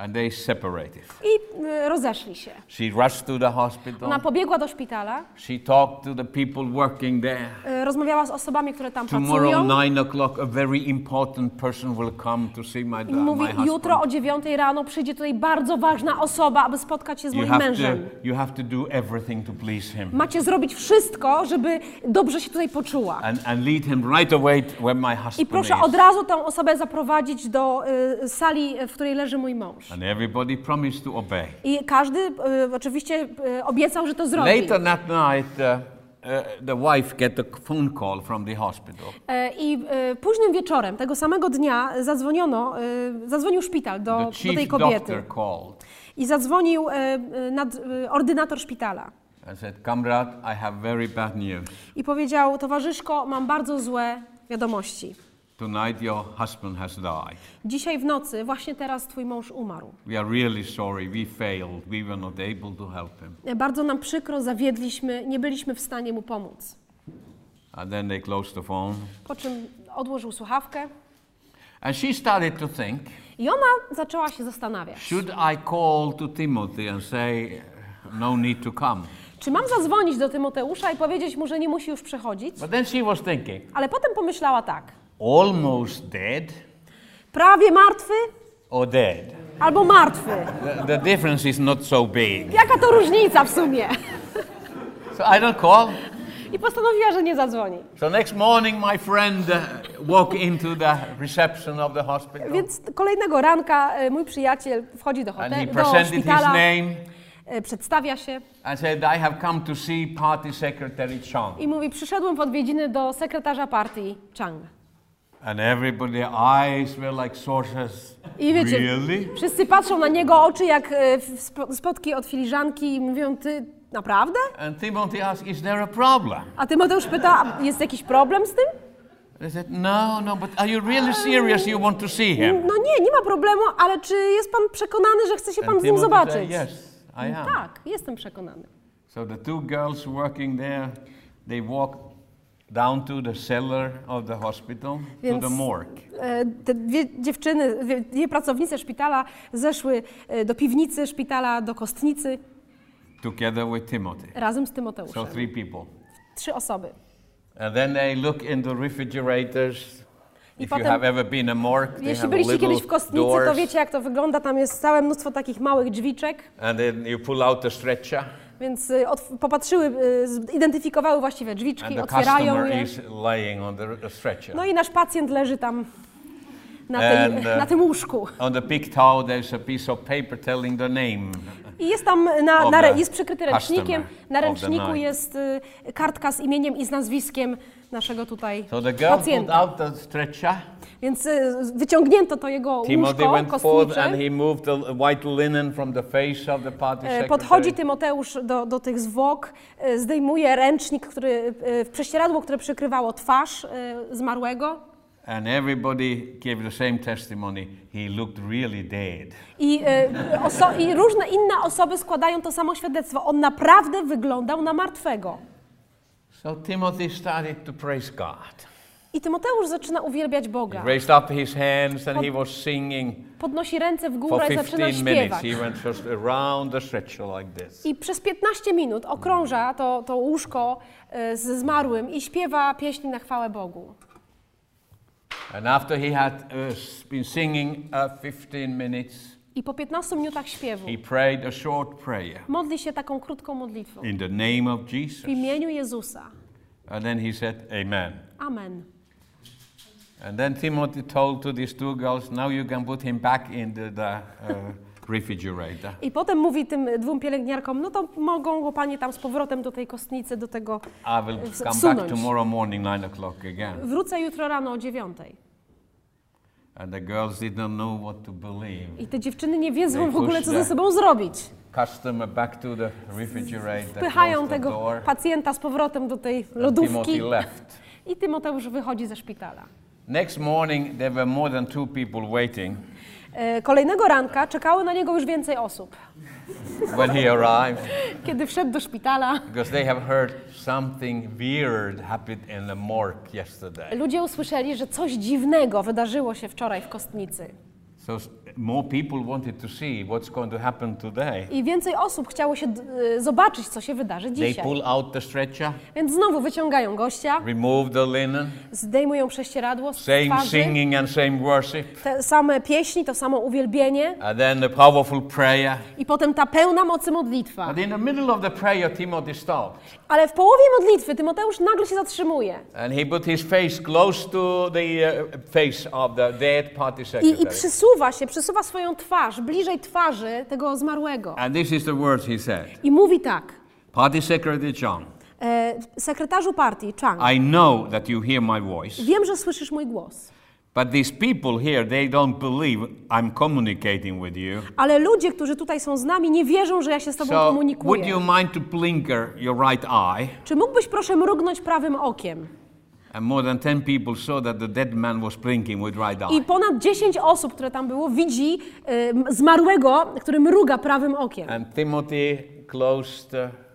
A: And they separated.
B: I y, rozeszli się.
A: She rushed to the hospital.
B: Ona pobiegła do szpitala,
A: She talked to the people working there.
B: y, rozmawiała z osobami, które tam
A: Tomorrow,
B: pracują.
A: nine o'clock, a very important person will come to see my,
B: I mówi,
A: my
B: jutro o
A: husband.
B: dziewiątej rano przyjdzie tutaj bardzo ważna osoba, aby spotkać się z
A: You
B: moim mężem.
A: to, you have to do everything to please him
B: Macie zrobić wszystko, żeby dobrze się tutaj poczuła.
A: and, and lead him right away where my
B: I
A: husband
B: proszę
A: is.
B: od razu tę osobę zaprowadzidzić do y, sali, w której leży mój mąż.
A: And everybody promised to obey.
B: I każdy y, oczywiście y, obiecał, że to zrobi.
A: Later that night, uh, the wife get a phone call from the hospital.
B: E, I y, późnym wieczorem tego samego dnia zadzwoniono, zadzwonił szpital do,
A: The
B: do tej kobiety.
A: doctor called
B: I zadzwonił nad, ordynator szpitala.
A: and said, Kamrad, I have very bad news.
B: I powiedział, towarzyszko, mam bardzo złe wiadomości.
A: Tonight your husband has died.
B: Dzisiaj w nocy, właśnie teraz twój mąż umarł.
A: We are really sorry. We failed. We were not able to help him.
B: Bardzo nam przykro, zawiedliśmy, nie byliśmy w stanie mu pomóc.
A: And then they closed the phone.
B: Po czym odłożył słuchawkę
A: And she started to think,
B: i ona zaczęła się zastanawiać.
A: should I call to Timothy and say, no need to come?
B: Czy mam zadzwonić do Tymoteusza i powiedzieć mu, że nie musi już przechodzić?
A: But then she was thinking,
B: Ale potem pomyślała tak.
A: Almost dead
B: Prawie martwy
A: or dead?
B: albo martwy.
A: The, the difference is not so big.
B: Jaka to różnica w sumie?
A: So I don't call.
B: I postanowiła, że nie zadzwoni.
A: So next morning, my friend uh, walked into the reception of the hospital
B: Więc kolejnego ranka e, mój przyjaciel wchodzi do
A: and he
B: hotelu, do
A: presented his
B: szpitala,
A: name
B: e, przedstawia się
A: and said, I have come to see Party Secretary Chang.
B: i mówi, przyszedłem w odwiedziny do sekretarza partii Chang.
A: And everybody, eyes were like saucers.
B: I wiecie,
A: Really?
B: wszyscy patrzą na niego oczy jak e, spotki od filiżanki i mówią, ty naprawdę?
A: And Timothy asked, Is there a problem?
B: A Tymoteusz pyta, "A jest jakiś problem z tym?
A: They said, No, no, but are you really serious you want to see him?
B: No nie, nie ma problemu, ale czy jest pan przekonany, że chce się pan
A: And
B: z nim
A: Timothy said,
B: zobaczyć?
A: Yes, I am.
B: Tak, jestem przekonany.
A: So the two girls working there, they walked down to the cellar of the hospital, to
B: Więc-
A: the morgue.
B: E, Te dwie dziewczyny, dwie, pracownice szpitala zeszły e, do piwnicy szpitala, do kostnicy
A: together with Timothy.
B: razem z
A: So
B: Tymoteuszem.
A: three people.
B: Trzy osoby.
A: And then they look in the refrigerators.
B: I
A: If you
B: potem-
A: have ever been a morgue, they
B: Jeśli
A: have
B: byliście
A: little
B: kiedyś w kostnicy, to
A: doors,
B: wiecie jak to wygląda. Tam jest całe mnóstwo takich małych drzwiczek,
A: and then you pull out the stretcher,
B: więc y, popatrzyły, y, zidentyfikowały właściwe
A: and
B: drzwiczki, otwierają je. No i nasz pacjent leży tam na, tej,
A: And, uh,
B: na tym łóżku.
A: On the big towel, there's a piece of paper telling the name.
B: I jest tam, na, na, jest przykryty ręcznikiem. Na ręczniku jest y, kartka z imieniem i z nazwiskiem naszego tutaj
A: So the girl
B: pacjenta.
A: out the stretcher.
B: Więc y, wyciągnięto to jego
A: Timothy
B: łóżko
A: went forth and
B: kostnicze.
A: he moved the white linen from the face of the party
B: E,
A: secretary.
B: Podchodzi Tymoteusz do, do tych zwłok, e, zdejmuje ręcznik, który, e, prześcieradło, które przykrywało twarz zmarłego
A: And everybody gave the same testimony. He looked really dead.
B: i, oso- i różne inne osoby składają to samo świadectwo. On naprawdę wyglądał na martwego.
A: So Timothy started to praise God.
B: I Tymoteusz zaczyna uwielbiać
A: He
B: Boga.
A: raised up his hands and he was singing
B: Podnosi ręce w górę i zaczyna
A: 15 minutes.
B: śpiewać.
A: He went just around the stretcher like this.
B: I przez 15 minut okrąża to, to łóżko e, ze zmarłym i śpiewa pieśni na chwałę Bogu.
A: And after he had uh, been singing uh, 15 minutes,
B: I po 15 minutach śpiewu
A: he prayed a short prayer
B: modli się taką krótką modlitwą
A: in the name of Jesus.
B: w imieniu Jezusa.
A: And then he said, Amen.
B: Amen.
A: And then Timothy told to these two girls, now you can put him back into the uh, refrigerator.
B: I potem mówi tym dwóm pielęgniarkom, no to mogą panie tam z powrotem do tej kostnicy, do tego
A: I will
B: w-
A: come back
B: wsunąć.
A: tomorrow morning, 9 o'clock again.
B: Wrócę jutro rano o dziewiątej.
A: And the girls didn't know what to believe.
B: I te dziewczyny nie wiedzą w ogóle, co ze sobą zrobić.
A: Customer back to the refrigerator,
B: Wpychają tego
A: door,
B: pacjenta z powrotem do tej lodówki
A: left.
B: i Tymoteusz wychodzi ze szpitala.
A: Next morning, there were more than two people waiting.
B: E, Kolejnego ranka czekało na niego już więcej osób.
A: when he arrived
B: Kiedy wszedł do szpitala,
A: because they have heard something weird happened in the morgue yesterday.
B: ludzie usłyszeli, że coś dziwnego wydarzyło się wczoraj w kostnicy.
A: So more people wanted to see what's going to happen today.
B: I więcej osób chciało się y, zobaczyć, co się wydarzy
A: They
B: dzisiaj.
A: pull out the stretcher,
B: Więc znowu wyciągają gościa,
A: remove the linen,
B: zdejmują prześcieradło z
A: same
B: twarzy,
A: singing and same worship,
B: te same pieśni, to samo uwielbienie
A: and then the powerful prayer.
B: i potem ta pełna mocy modlitwa.
A: But in the middle of the prayer, Timothy stopped.
B: Ale w połowie modlitwy Tymoteusz nagle się zatrzymuje
A: And he put his face close to the uh, face of the dead party
B: i, i
A: secretary.
B: przysuwa się, przysuwa swoją twarz bliżej twarzy tego zmarłego.
A: And this is the he said.
B: I mówi tak,
A: Party secretary John,
B: e, sekretarzu partii, Chang,
A: I know that you hear my voice,
B: wiem, że słyszysz mój głos,
A: but these people here, they don't believe I'm communicating with you.
B: ale ludzie, którzy tutaj są z nami, nie wierzą, że ja się z tobą
A: So, would
B: komunikuję.
A: you mind to blinker your right eye?
B: Czy mógłbyś proszę mrugnąć prawym okiem? I ponad 10 osób, które tam było, widzi e, zmarłego, który mruga prawym okiem.
A: And Timothy closed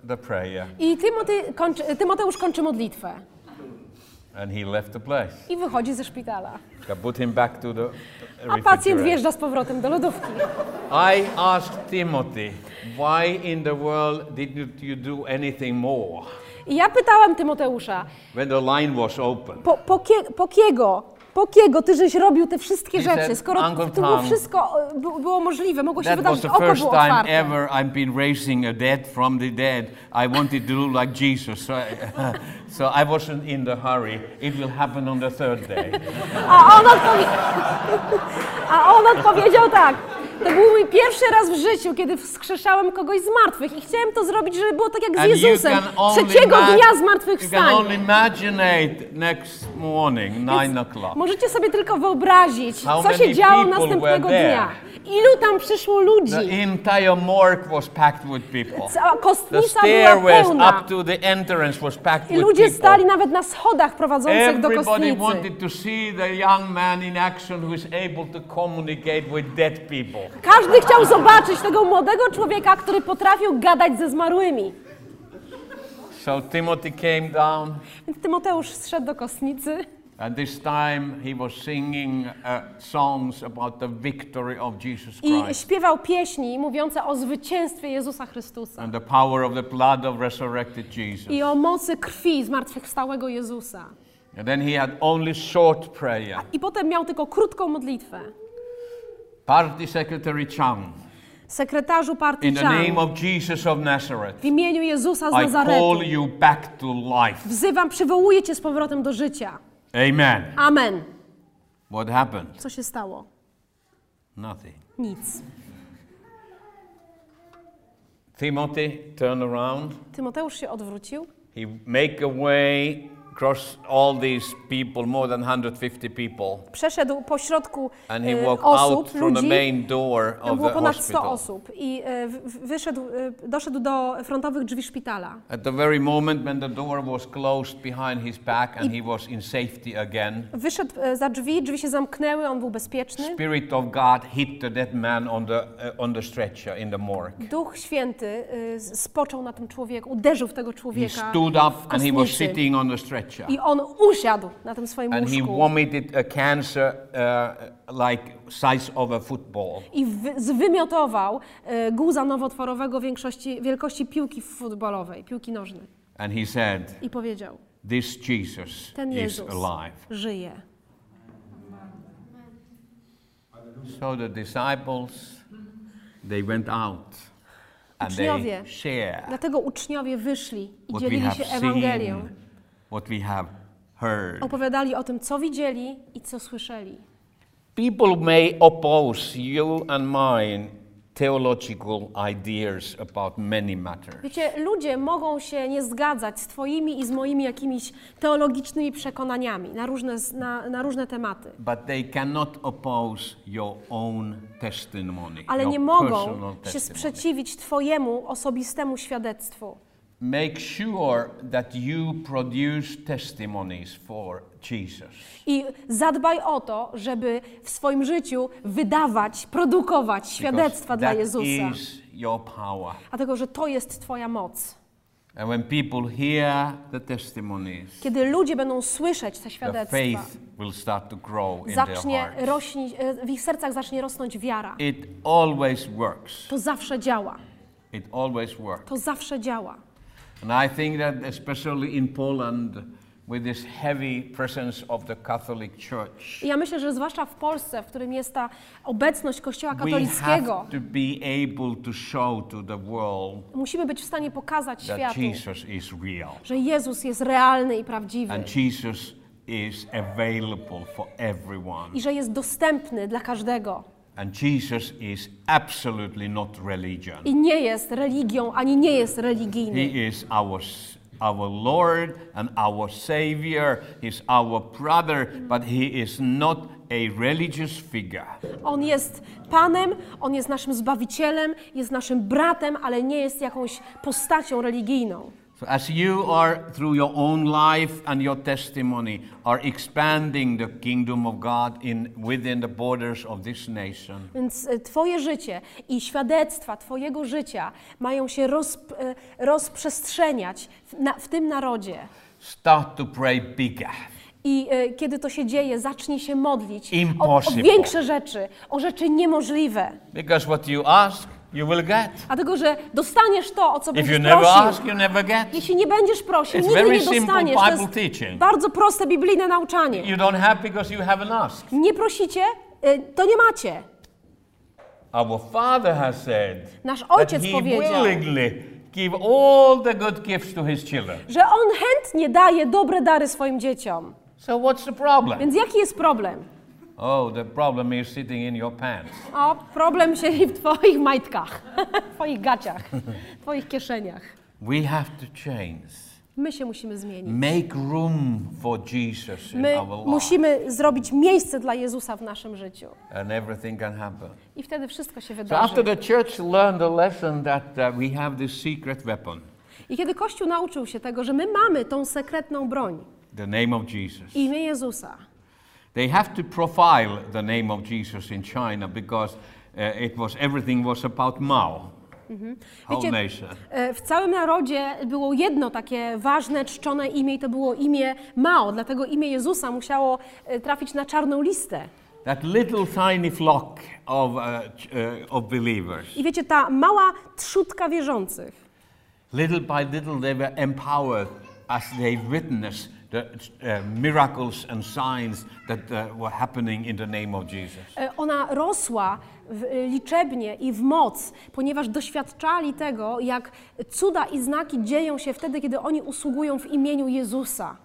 A: the, prayer
B: I Tymoty kończy, Tymoteusz kończy modlitwę
A: and he left the place.
B: i wychodzi ze szpitala.
A: I put him back to the
B: A pacjent wjeżdża z powrotem do lodówki.
A: I asked Timothy, why in the world didn't you do anything more
B: I ja pytałam Tymoteusza,
A: when the line was open?
B: po, po, kie, po kiego, po kiego ty żeś robił te wszystkie
A: He
B: rzeczy,
A: said,
B: skoro
A: "Uncle
B: to było
A: Tom,
B: wszystko było możliwe, mogło się
A: That was
B: wydarzyć,
A: the
B: oko
A: first
B: było
A: time
B: otwarte.
A: ever I've been raising a dead from the dead. I wanted to do like Jesus. So I, so I wasn't in the hurry. It will happen on the third day.
B: A on, odpowie... A on odpowiedział tak. To był mój pierwszy raz w życiu, kiedy wskrzeszałem kogoś z martwych i chciałem to zrobić, żeby było tak jak z Jezusem. Trzeciego dnia
A: o'clock.
B: Możecie sobie tylko wyobrazić, co się działo następnego dnia. Ilu tam przyszło ludzi.
A: The entire morgue was packed with people.
B: Cała
A: The
B: kostnica była
A: stairways
B: pełna.
A: up to the entrance was packed
B: I ludzie stali nawet na schodach prowadzących do kostnicy.
A: wanted to see the young man in action who is able to communicate with dead people.
B: Każdy chciał zobaczyć tego młodego człowieka, który potrafił gadać ze zmarłymi.
A: So Timothy came down,
B: Więc Tymoteusz zszedł do kostnicy
A: and this time he was singing uh, songs about the victory of Jesus
B: i
A: Christ
B: śpiewał pieśni mówiące o zwycięstwie Jezusa Chrystusa
A: and the power of the blood of resurrected Jesus.
B: i o mocy krwi zmartwychwstałego Jezusa.
A: And then he had only short prayer.
B: I potem miał tylko krótką modlitwę.
A: Party Secretary Chang,
B: Sekretarzu partii
A: in the name
B: Chan,
A: of Jesus of Nazareth,
B: w imieniu Jezusa z
A: I
B: Nazaretu
A: call you back to life.
B: wzywam, przywołuję Cię z powrotem do życia.
A: Amen.
B: Amen.
A: What happened?
B: Co się stało?
A: Nothing.
B: Nic.
A: Timothy turned around.
B: Tymoteusz się odwrócił
A: He make a way across all these people, more than 150 people,
B: przeszedł po środku
A: and he
B: e,
A: walked out
B: osób,
A: from the
B: ludzi.
A: main door of
B: było
A: the
B: ponad 100
A: hospital.
B: osób i e, wyszedł, e, doszedł do frontowych drzwi szpitala.
A: At the very moment when the door was closed behind his back and he was in safety again,
B: Wyszedł za drzwi, drzwi się zamknęły, on był bezpieczny.
A: Spirit of God hit the dead man on the, on the stretcher in the morgue.
B: Duch Święty spoczął na tym człowieku, uderzył w tego
A: He
B: człowieka
A: stood up and he was sitting on the stretcher.
B: I on usiadł na tym swoim
A: And he
B: łóżku
A: vomited a cancer uh, like size of a football.
B: i wy, zwymiotował e, guza nowotworowego większości, wielkości piłki futbolowej, piłki nożnej.
A: And he said,
B: I powiedział,
A: This Jesus
B: ten
A: is
B: Jezus
A: alive.
B: żyje.
A: So the disciples, they went out and they
B: Uczniowie.
A: shared
B: Dlatego uczniowie wyszli i
A: what we
B: dzielili
A: have
B: się Ewangelią.
A: seen, what we have heard.
B: Opowiadali o tym, co widzieli i co słyszeli.
A: People may oppose you and mine theological ideas about many matters.
B: Wiecie, ludzie mogą się nie zgadzać z Twoimi i z moimi jakimiś teologicznymi przekonaniami na różne, na, na różne tematy.
A: But they cannot oppose your own testimony.
B: Ale
A: your
B: nie mogą się sprzeciwić Twojemu osobistemu świadectwu.
A: Make sure that you produce testimonies for Jesus.
B: I zadbaj o to, żeby w swoim życiu wydawać, produkować świadectwa
A: Because
B: dla
A: that
B: Jezusa.
A: is your power.
B: Dlatego, że to jest Twoja moc.
A: And when people hear the testimonies,
B: Kiedy ludzie będą słyszeć te
A: the
B: świadectwa,
A: faith will start to grow in their
B: zacznie
A: hearts.
B: rośnić, e, w ich sercach zacznie rosnąć wiara.
A: It always works.
B: To zawsze działa.
A: It always works.
B: To zawsze działa.
A: And I think that especially in Poland, with this heavy presence of the Catholic Church,
B: I ja myślę, że zwłaszcza w Polsce, w którym jest ta obecność Kościoła
A: we
B: katolickiego,
A: have to be able to show to the world
B: musimy być w stanie pokazać
A: that
B: światu,
A: Jesus is real
B: że Jezus jest realny i prawdziwy
A: and Jesus is available for everyone.
B: i że jest dostępny dla każdego.
A: And Jesus is absolutely not religion.
B: I nie jest religią, ani nie jest religijny.
A: He is our our Lord and our Savior. He's our brother, but he is not a religious figure.
B: On jest Panem, On jest naszym Zbawicielem, jest naszym bratem, ale nie jest jakąś postacią religijną.
A: As you are through your own life and your testimony are expanding the kingdom of God in within the borders of this nation,
B: Więc e, Twoje życie i świadectwa Twojego życia mają się roz, e, rozprzestrzeniać w, na, w tym narodzie.
A: start to pray bigger.
B: I e, kiedy to się dzieje, zacznij się modlić o, o większe rzeczy, o rzeczy niemożliwe.
A: Because what you ask, you will get.
B: Dlatego, że dostaniesz to, o co
A: If you
B: będziesz
A: never
B: prosił.
A: ask, you never get.
B: Jeśli nie będziesz prosił,
A: It's
B: nigdy nie dostaniesz. To jest
A: teaching.
B: bardzo proste biblijne nauczanie.
A: You don't have because you haven't asked.
B: Nie prosicie, e, to nie macie.
A: Our Father has said
B: Nasz
A: that
B: Ojciec
A: He
B: powiedział,
A: willingly give all the good gifts to His children.
B: że On chętnie daje dobre dary swoim dzieciom.
A: So what's the problem?
B: Więc jaki jest problem?
A: Oh, the problem is sitting in your pants.
B: O, problem siedzi w Twoich majtkach, Twoich gaciach, Twoich kieszeniach.
A: We have to change.
B: My się musimy zmienić.
A: Make room for Jesus in
B: My
A: our life.
B: musimy zrobić miejsce dla Jezusa w naszym życiu.
A: And everything can happen.
B: I wtedy wszystko się
A: So
B: wydarzy.
A: after the church learned the lesson that uh, we have this secret weapon,
B: I kiedy Kościół nauczył się tego, że my mamy tą sekretną broń,
A: the name of Jesus,
B: imię Jezusa,
A: they have to profile the name of Jesus in China because uh, it was everything was about Mao, whole
B: Wiecie, e, w całym narodzie było jedno takie ważne, czczone imię i to było imię Mao, dlatego imię Jezusa musiało e, trafić na czarną listę.
A: That little tiny flock of, uh, uh, of believers,
B: I wiecie, ta mała trzutka wierzących,
A: little by little, they were empowered as they witnessed the uh, miracles and signs that uh, were happening in the name of Jesus.
B: e, ona rosła w, e, liczebnie i w moc, ponieważ doświadczali tego, jak cuda i znaki dzieją się wtedy, kiedy oni usługują w imieniu Jezusa.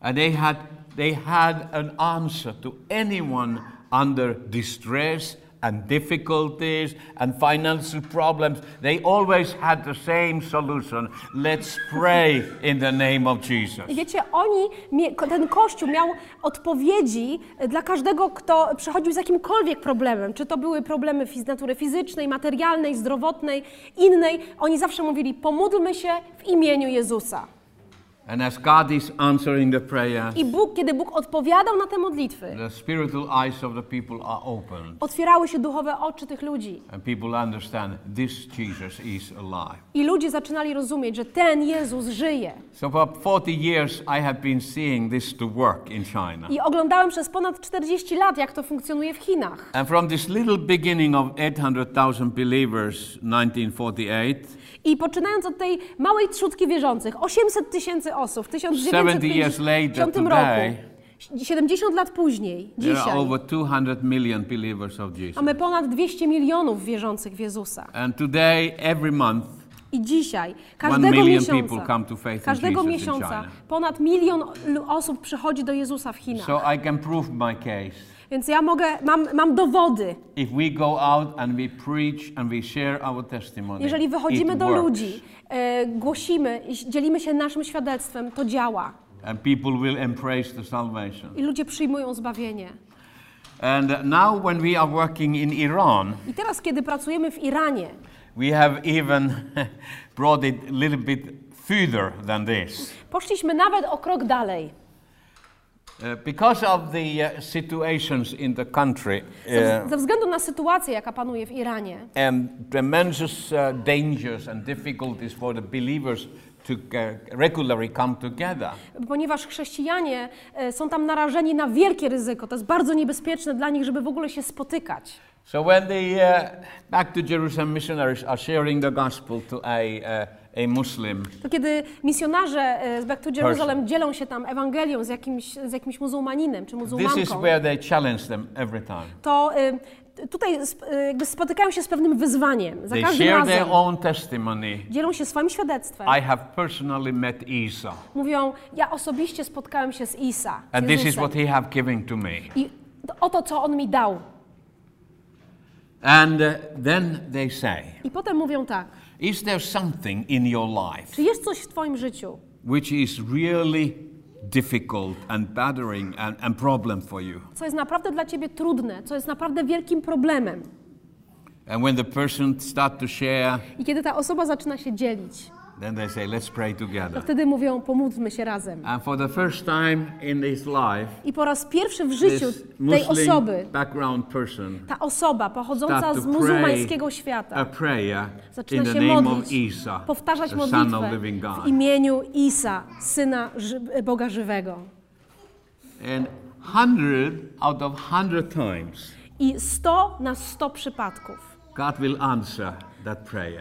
A: And they had, they had an answer to anyone under distress and difficulties and financial problems. They always had the same solution. Let's pray in the name of Jesus.
B: Wiecie, oni, ten kościół miał odpowiedzi dla każdego, kto przychodził z jakimkolwiek problemem. Czy to były problemy fiz- natury fizycznej, materialnej, zdrowotnej, innej. Oni zawsze mówili, pomódlmy się w imieniu Jezusa. I Bóg, kiedy Bóg odpowiadał na te modlitwy,
A: the spiritual eyes of the people are opened.
B: otwierały się duchowe oczy tych ludzi.
A: And people understand this Jesus is alive.
B: I ludzie zaczynali rozumieć, że ten Jezus żyje.
A: So for 40 years, I have been seeing this to work in China.
B: I oglądałem przez ponad 40 lat, jak to funkcjonuje w Chinach.
A: And from this little beginning of 800,000 believers, 1948,
B: I poczynając od tej małej trzutki wierzących, 800 tysięcy osób w
A: 70 years later
B: 1950
A: today,
B: roku, 70 lat później, dzisiaj,
A: over 200 million believers of Jesus.
B: mamy ponad 200 milionów wierzących w Jezusa.
A: And today, every month,
B: I dzisiaj, każdego miesiąca, każdego miesiąca ponad milion osób przychodzi do Jezusa w Chinach.
A: so I can prove my case.
B: Więc ja mogę, mam, mam dowody.
A: If we go out and we preach and we share our testimony,
B: Jeżeli wychodzimy do
A: works.
B: ludzi, e, głosimy, i dzielimy się naszym świadectwem, to działa.
A: And people will embrace the salvation.
B: I ludzie przyjmują zbawienie.
A: And now, when we are working in Iran,
B: I teraz, kiedy pracujemy w Iranie,
A: we have even brought it a little bit further than this.
B: poszliśmy nawet o krok dalej.
A: Uh, because of the uh, situations in the country
B: Ze,
A: uh,
B: ze względu na sytuację, jaka panuje w Iranie,
A: and tremendous dangers and difficulties for the believers to regularly come together,
B: ponieważ chrześcijanie e, są tam narażeni na wielkie ryzyko, to jest bardzo niebezpieczne dla nich, żeby w ogóle się spotykać.
A: So when the uh, back to Jerusalem missionaries are sharing the gospel to a, uh, a Muslim,
B: To kiedy misjonarze e, z Back to Jerusalem dzielą się tam Ewangelią z jakimś, z jakimś muzułmaninem czy
A: this is
B: muzułmanką,
A: where they challenge them every time.
B: to e, tutaj e, jakby spotykają się z pewnym wyzwaniem. Za
A: They
B: każdym
A: share
B: razem
A: their own testimony.
B: dzielą się swoim świadectwem.
A: I have personally met Isa,
B: Mówią, ja osobiście spotkałem się z Isa. z
A: and this is what he have given to me.
B: I to- oto, co on mi dał.
A: And uh, then they say,
B: I potem mówią tak,
A: Is there something in your life
B: czy jest coś w twoim życiu,
A: which is really difficult and bothering and, and problem for you?
B: co jest naprawdę dla ciebie trudne, co jest naprawdę wielkim problemem.
A: And when the person start to share,
B: I kiedy ta osoba zaczyna się dzielić,
A: then they say, let's pray
B: to
A: together.
B: wtedy mówią, pomódlmy się razem.
A: And for the first time in his life,
B: I po raz pierwszy w życiu tej osoby,
A: background person
B: ta osoba pochodząca z muzułmańskiego
A: a
B: świata,
A: prayer
B: zaczyna
A: in the
B: się
A: name of
B: modlić,
A: Isa,
B: powtarzać
A: of
B: modlitwę w imieniu Isa, Syna Boga Żywego.
A: And hundred out of hundred times,
B: I 100 na 100 przypadków
A: God will answer.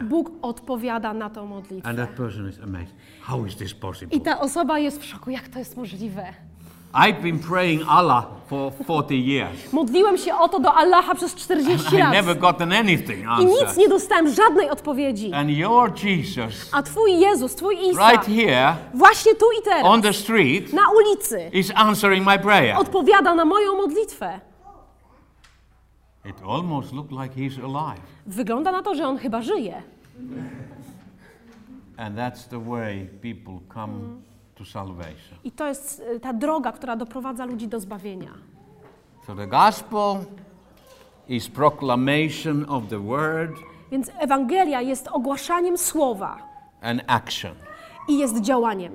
B: Bóg odpowiada na tą
A: And
B: modlitwę.
A: that person is amazed. How is this possible?
B: I ta osoba jest w szoku, jak to jest możliwe.
A: I've been praying Allah for 40 years.
B: Modliłem się o to do Allaha przez 40
A: I
B: lat
A: never gotten anything
B: i nic
A: answered.
B: nie dostałem, żadnej odpowiedzi.
A: And your Jesus,
B: A Twój Jezus, Twój Isa,
A: right here
B: właśnie tu i teraz,
A: on the street,
B: na ulicy,
A: is answering my prayer.
B: odpowiada na moją modlitwę.
A: It almost looked like he's alive.
B: Wygląda na to, że on chyba żyje.
A: And that's the way people come to salvation.
B: I to jest y, ta droga, która doprowadza ludzi do zbawienia.
A: So the gospel is proclamation of the word
B: Więc Ewangelia jest ogłaszaniem słowa
A: and action.
B: i jest działaniem.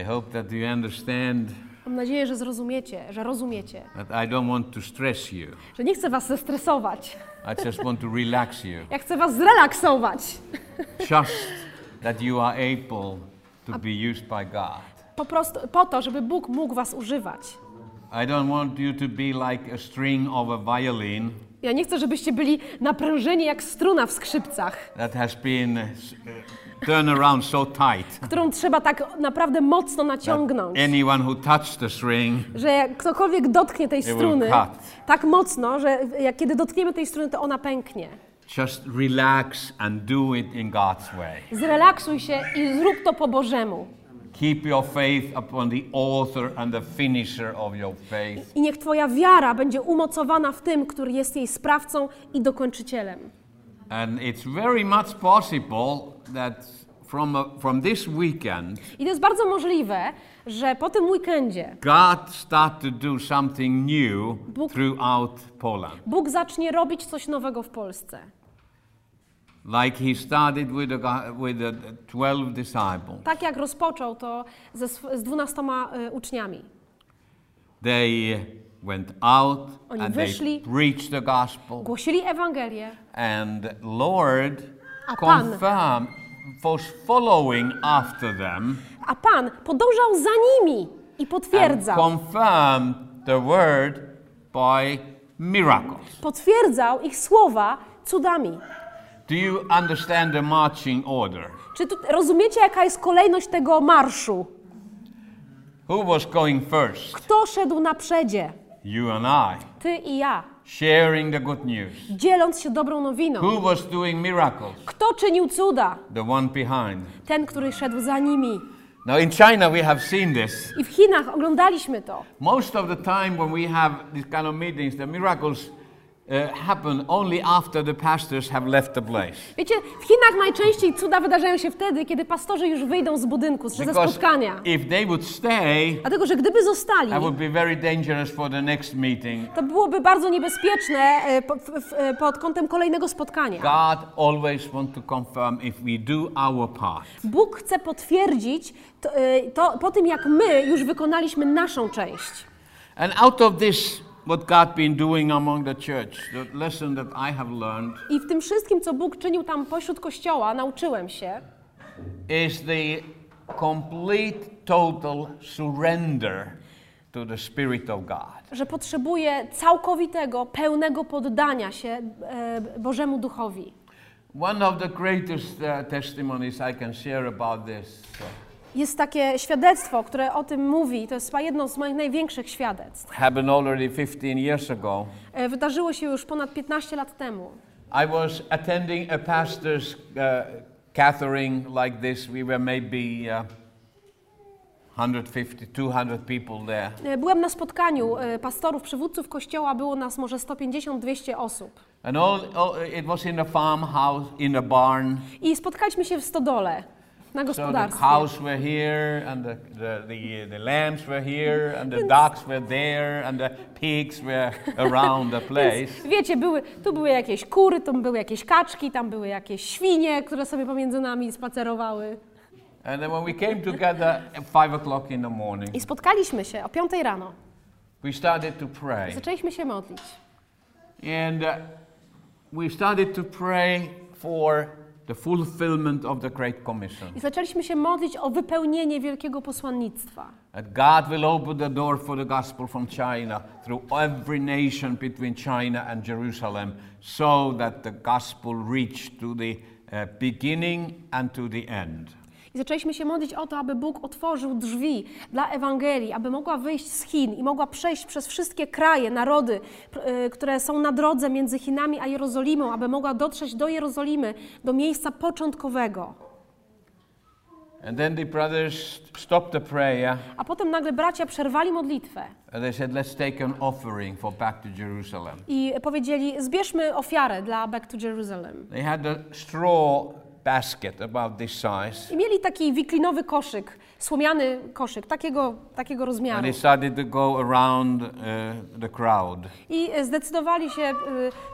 A: I hope that you understand
B: Mam nadzieję, że zrozumiecie, że rozumiecie,
A: that I don't want to stress you.
B: że nie chcę was zestresować.
A: I just want to relax you.
B: Ja chcę was zrelaksować.
A: Just that you are able to be used by God.
B: Po prostu po to, żeby Bóg mógł was używać.
A: I don't want you to be like a string of a violin
B: Ja nie chcę, żebyście byli naprężeni jak struna w skrzypcach,
A: that has been uh, turned around so tight.
B: którą trzeba tak naprawdę mocno naciągnąć,
A: Anyone who touched the string
B: że jak ktokolwiek dotknie tej struny tak mocno, że jak kiedy dotkniemy tej struny, to ona pęknie.
A: Just relax and do it in God's way.
B: Zrelaksuj się i zrób to po Bożemu.
A: Keep your faith upon the author and the finisher of your faith.
B: I niech Twoja wiara będzie umocowana w tym, który jest jej sprawcą i dokończycielem.
A: And it's very much possible that from, a, from this weekend,
B: I to jest bardzo możliwe, że po tym weekendzie
A: God start to do something new
B: Bóg-
A: throughout Poland.
B: Bóg zacznie robić coś nowego w Polsce.
A: Like he started with the, with the 12 disciples.
B: Tak jak rozpoczął to ze, sw- z dwunastoma y, uczniami.
A: They went out
B: Oni
A: and they
B: wyszli.
A: preached the gospel.
B: Głosili Ewangelię,
A: And Lord
B: A Pan-
A: confirmed, was following after them
B: a Pan podążał za nimi i
A: and
B: potwierdzał.
A: confirmed the word by miracles.
B: Potwierdzał ich słowa cudami.
A: Do you understand the marching order?
B: Czy tu, rozumiecie, jaka jest kolejność tego marszu?
A: Who was going first?
B: Kto szedł na przedzie?
A: You and I,
B: Ty i ja,
A: sharing the good news.
B: dzieląc się dobrą nowiną.
A: Who was doing miracles?
B: Kto czynił cuda?
A: The one behind.
B: Ten, który szedł za nimi.
A: Now in China we have seen this.
B: I w Chinach oglądaliśmy to.
A: Most of the time when we have these kind of meetings, the miracles happen only after the pastors have left the place.
B: Wiecie, w Chinach najczęściej cuda wydarzają się wtedy, kiedy pastorzy już wyjdą z budynku, ze
A: Because
B: spotkania.
A: if they would stay,
B: Dlatego, że gdyby zostali,
A: that would be very dangerous for the next meeting.
B: to byłoby bardzo niebezpieczne e, e, pod kątem kolejnego spotkania.
A: God always wants to confirm if we do our part.
B: Bóg chce potwierdzić to, e, to po tym, jak my już wykonaliśmy naszą część.
A: And out of this, what God been doing among the church, the lesson that I have learned
B: I w tym wszystkim, co Bóg czynił tam pośród kościoła, nauczyłem się,
A: is the complete, total surrender to the Spirit of God.
B: że potrzebuje całkowitego, pełnego poddania się e, Bożemu Duchowi.
A: One of the greatest uh, testimonies I can share about this uh,
B: Jest takie świadectwo, które o tym mówi, to jest jedno z moich największych świadectw.
A: happened already 15 years ago.
B: E, Wydarzyło się już ponad 15 lat temu.
A: I was attending a pastor's uh, gathering like this. We were maybe uh, 150, 200 people there.
B: E, Byłem na spotkaniu e, pastorów, przywódców kościoła, było nas może 150-200 osób.
A: And all, all, it was in a farmhouse, in a barn.
B: I spotkaliśmy się w stodole, na
A: So the
B: gospodarstwie.
A: cows were here, and the, the, the, the lambs were here, and the ducks were there, and the pigs were around the place.
B: Wiecie, były, tu były jakieś kury, tu były jakieś kaczki, tam były jakieś świnie, które sobie pomiędzy nami spacerowały.
A: And then when we came together at 5 o'clock in the morning,
B: I spotkaliśmy się o 5 rano.
A: we started to pray.
B: Zaczęliśmy się modlić.
A: And uh, we started to pray for the fulfillment of the Great Commission.
B: I zaczęliśmy się modlić o wypełnienie wielkiego posłannictwa.
A: That God will open the door for the gospel from China through every nation between China and Jerusalem so that the gospel reach to the uh, beginning and to the end.
B: I zaczęliśmy się modlić o to, aby Bóg otworzył drzwi dla Ewangelii, aby mogła wyjść z Chin i mogła przejść przez wszystkie kraje, narody, y, które są na drodze między Chinami a Jerozolimą, aby mogła dotrzeć do Jerozolimy, do miejsca początkowego.
A: And then the brothers stopped the prayer
B: A potem nagle bracia przerwali modlitwę
A: and they said, Let's take an offering for back to Jerusalem.
B: i powiedzieli: Zbierzmy ofiarę dla Back to Jerusalem.
A: They had a straw basket about this size.
B: I mieli taki wiklinowy koszyk, słomiany koszyk, takiego, takiego
A: And
B: rozmiaru.
A: they started to go around uh, the crowd.
B: I zdecydowali się y,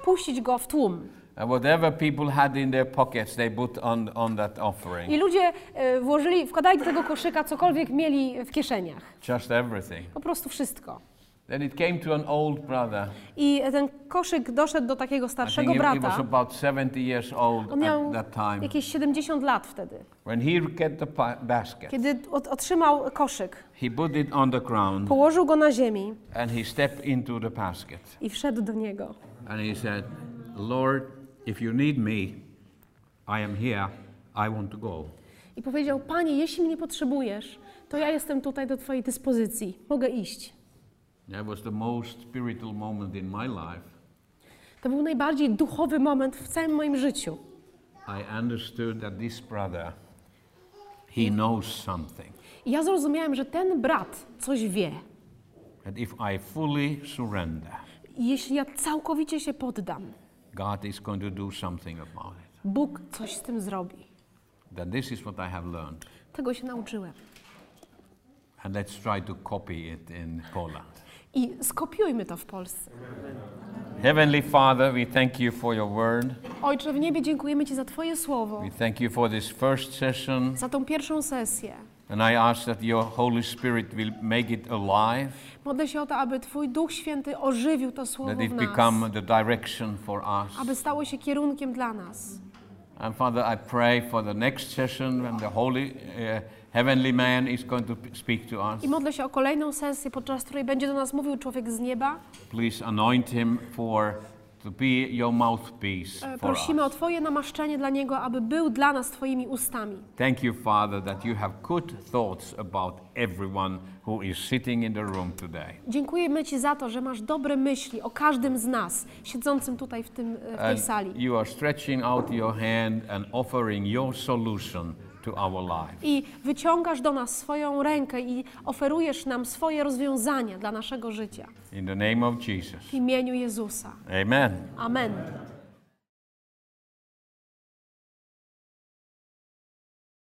B: puścić go w tłum.
A: And whatever people had in their pockets, they put on, on that offering.
B: I ludzie y, włożyli, wkładali do tego koszyka cokolwiek mieli w kieszeniach.
A: Just everything.
B: Po prostu wszystko.
A: Then it came to an old brother.
B: I ten koszyk doszedł do takiego starszego
A: think he, he was
B: brata.
A: about 70 years old
B: On miał
A: at that time.
B: jakieś 70 lat wtedy.
A: When he get the basket,
B: Kiedy otrzymał koszyk,
A: he put it on the ground
B: położył go na ziemi
A: and he stepped into the basket.
B: i wszedł do niego.
A: And he said, Lord, if you need me, I am here. I want to go.
B: I powiedział: Panie, jeśli mnie potrzebujesz, to ja jestem tutaj do Twojej dyspozycji. Mogę iść.
A: That was the most spiritual moment in my life.
B: To był najbardziej duchowy moment w całym moim życiu.
A: I understood that this brother, he knows something.
B: I ja zrozumiałem, że ten brat coś wie.
A: If I fully surrender,
B: jeśli ja całkowicie się poddam,
A: God is going to do something about it.
B: Bóg coś z tym zrobi.
A: That this is what I have learned.
B: Tego się nauczyłem.
A: And let's try to copy it in Poland.
B: I skopiujmy to w Polsce.
A: Heavenly Father, we thank you for your word.
B: Ojcze w niebie, dziękujemy Ci za Twoje słowo,
A: We thank you for this first session.
B: za tą pierwszą sesję.
A: And I ask that your Holy Spirit will make it alive,
B: Modlę się o to, aby Twój Duch Święty ożywił to słowo
A: that it
B: w nas,
A: become the direction for us.
B: aby stało się kierunkiem dla nas.
A: And Father, I pray for the next session when the Holy uh, Heavenly Man is going to speak to us.
B: I modlę się o kolejną sesję, podczas której będzie do nas mówił człowiek z nieba.
A: Please anoint him for to be your mouthpiece
B: E,
A: for
B: Prosimy o
A: us.
B: Twoje namaszczenie dla Niego, aby był dla nas Twoimi ustami.
A: Thank you, Father, that you have good thoughts about everyone who is sitting in the room today.
B: Dziękujemy Ci za to, że masz dobre myśli o każdym z nas, siedzącym tutaj w, tym, e, w tej
A: And
B: sali.
A: you are stretching out your hand and offering your solution.
B: I wyciągasz do nas swoją rękę i oferujesz nam swoje rozwiązania dla naszego życia.
A: In the name of Jesus.
B: W imieniu Jezusa.
A: Amen.
B: Amen.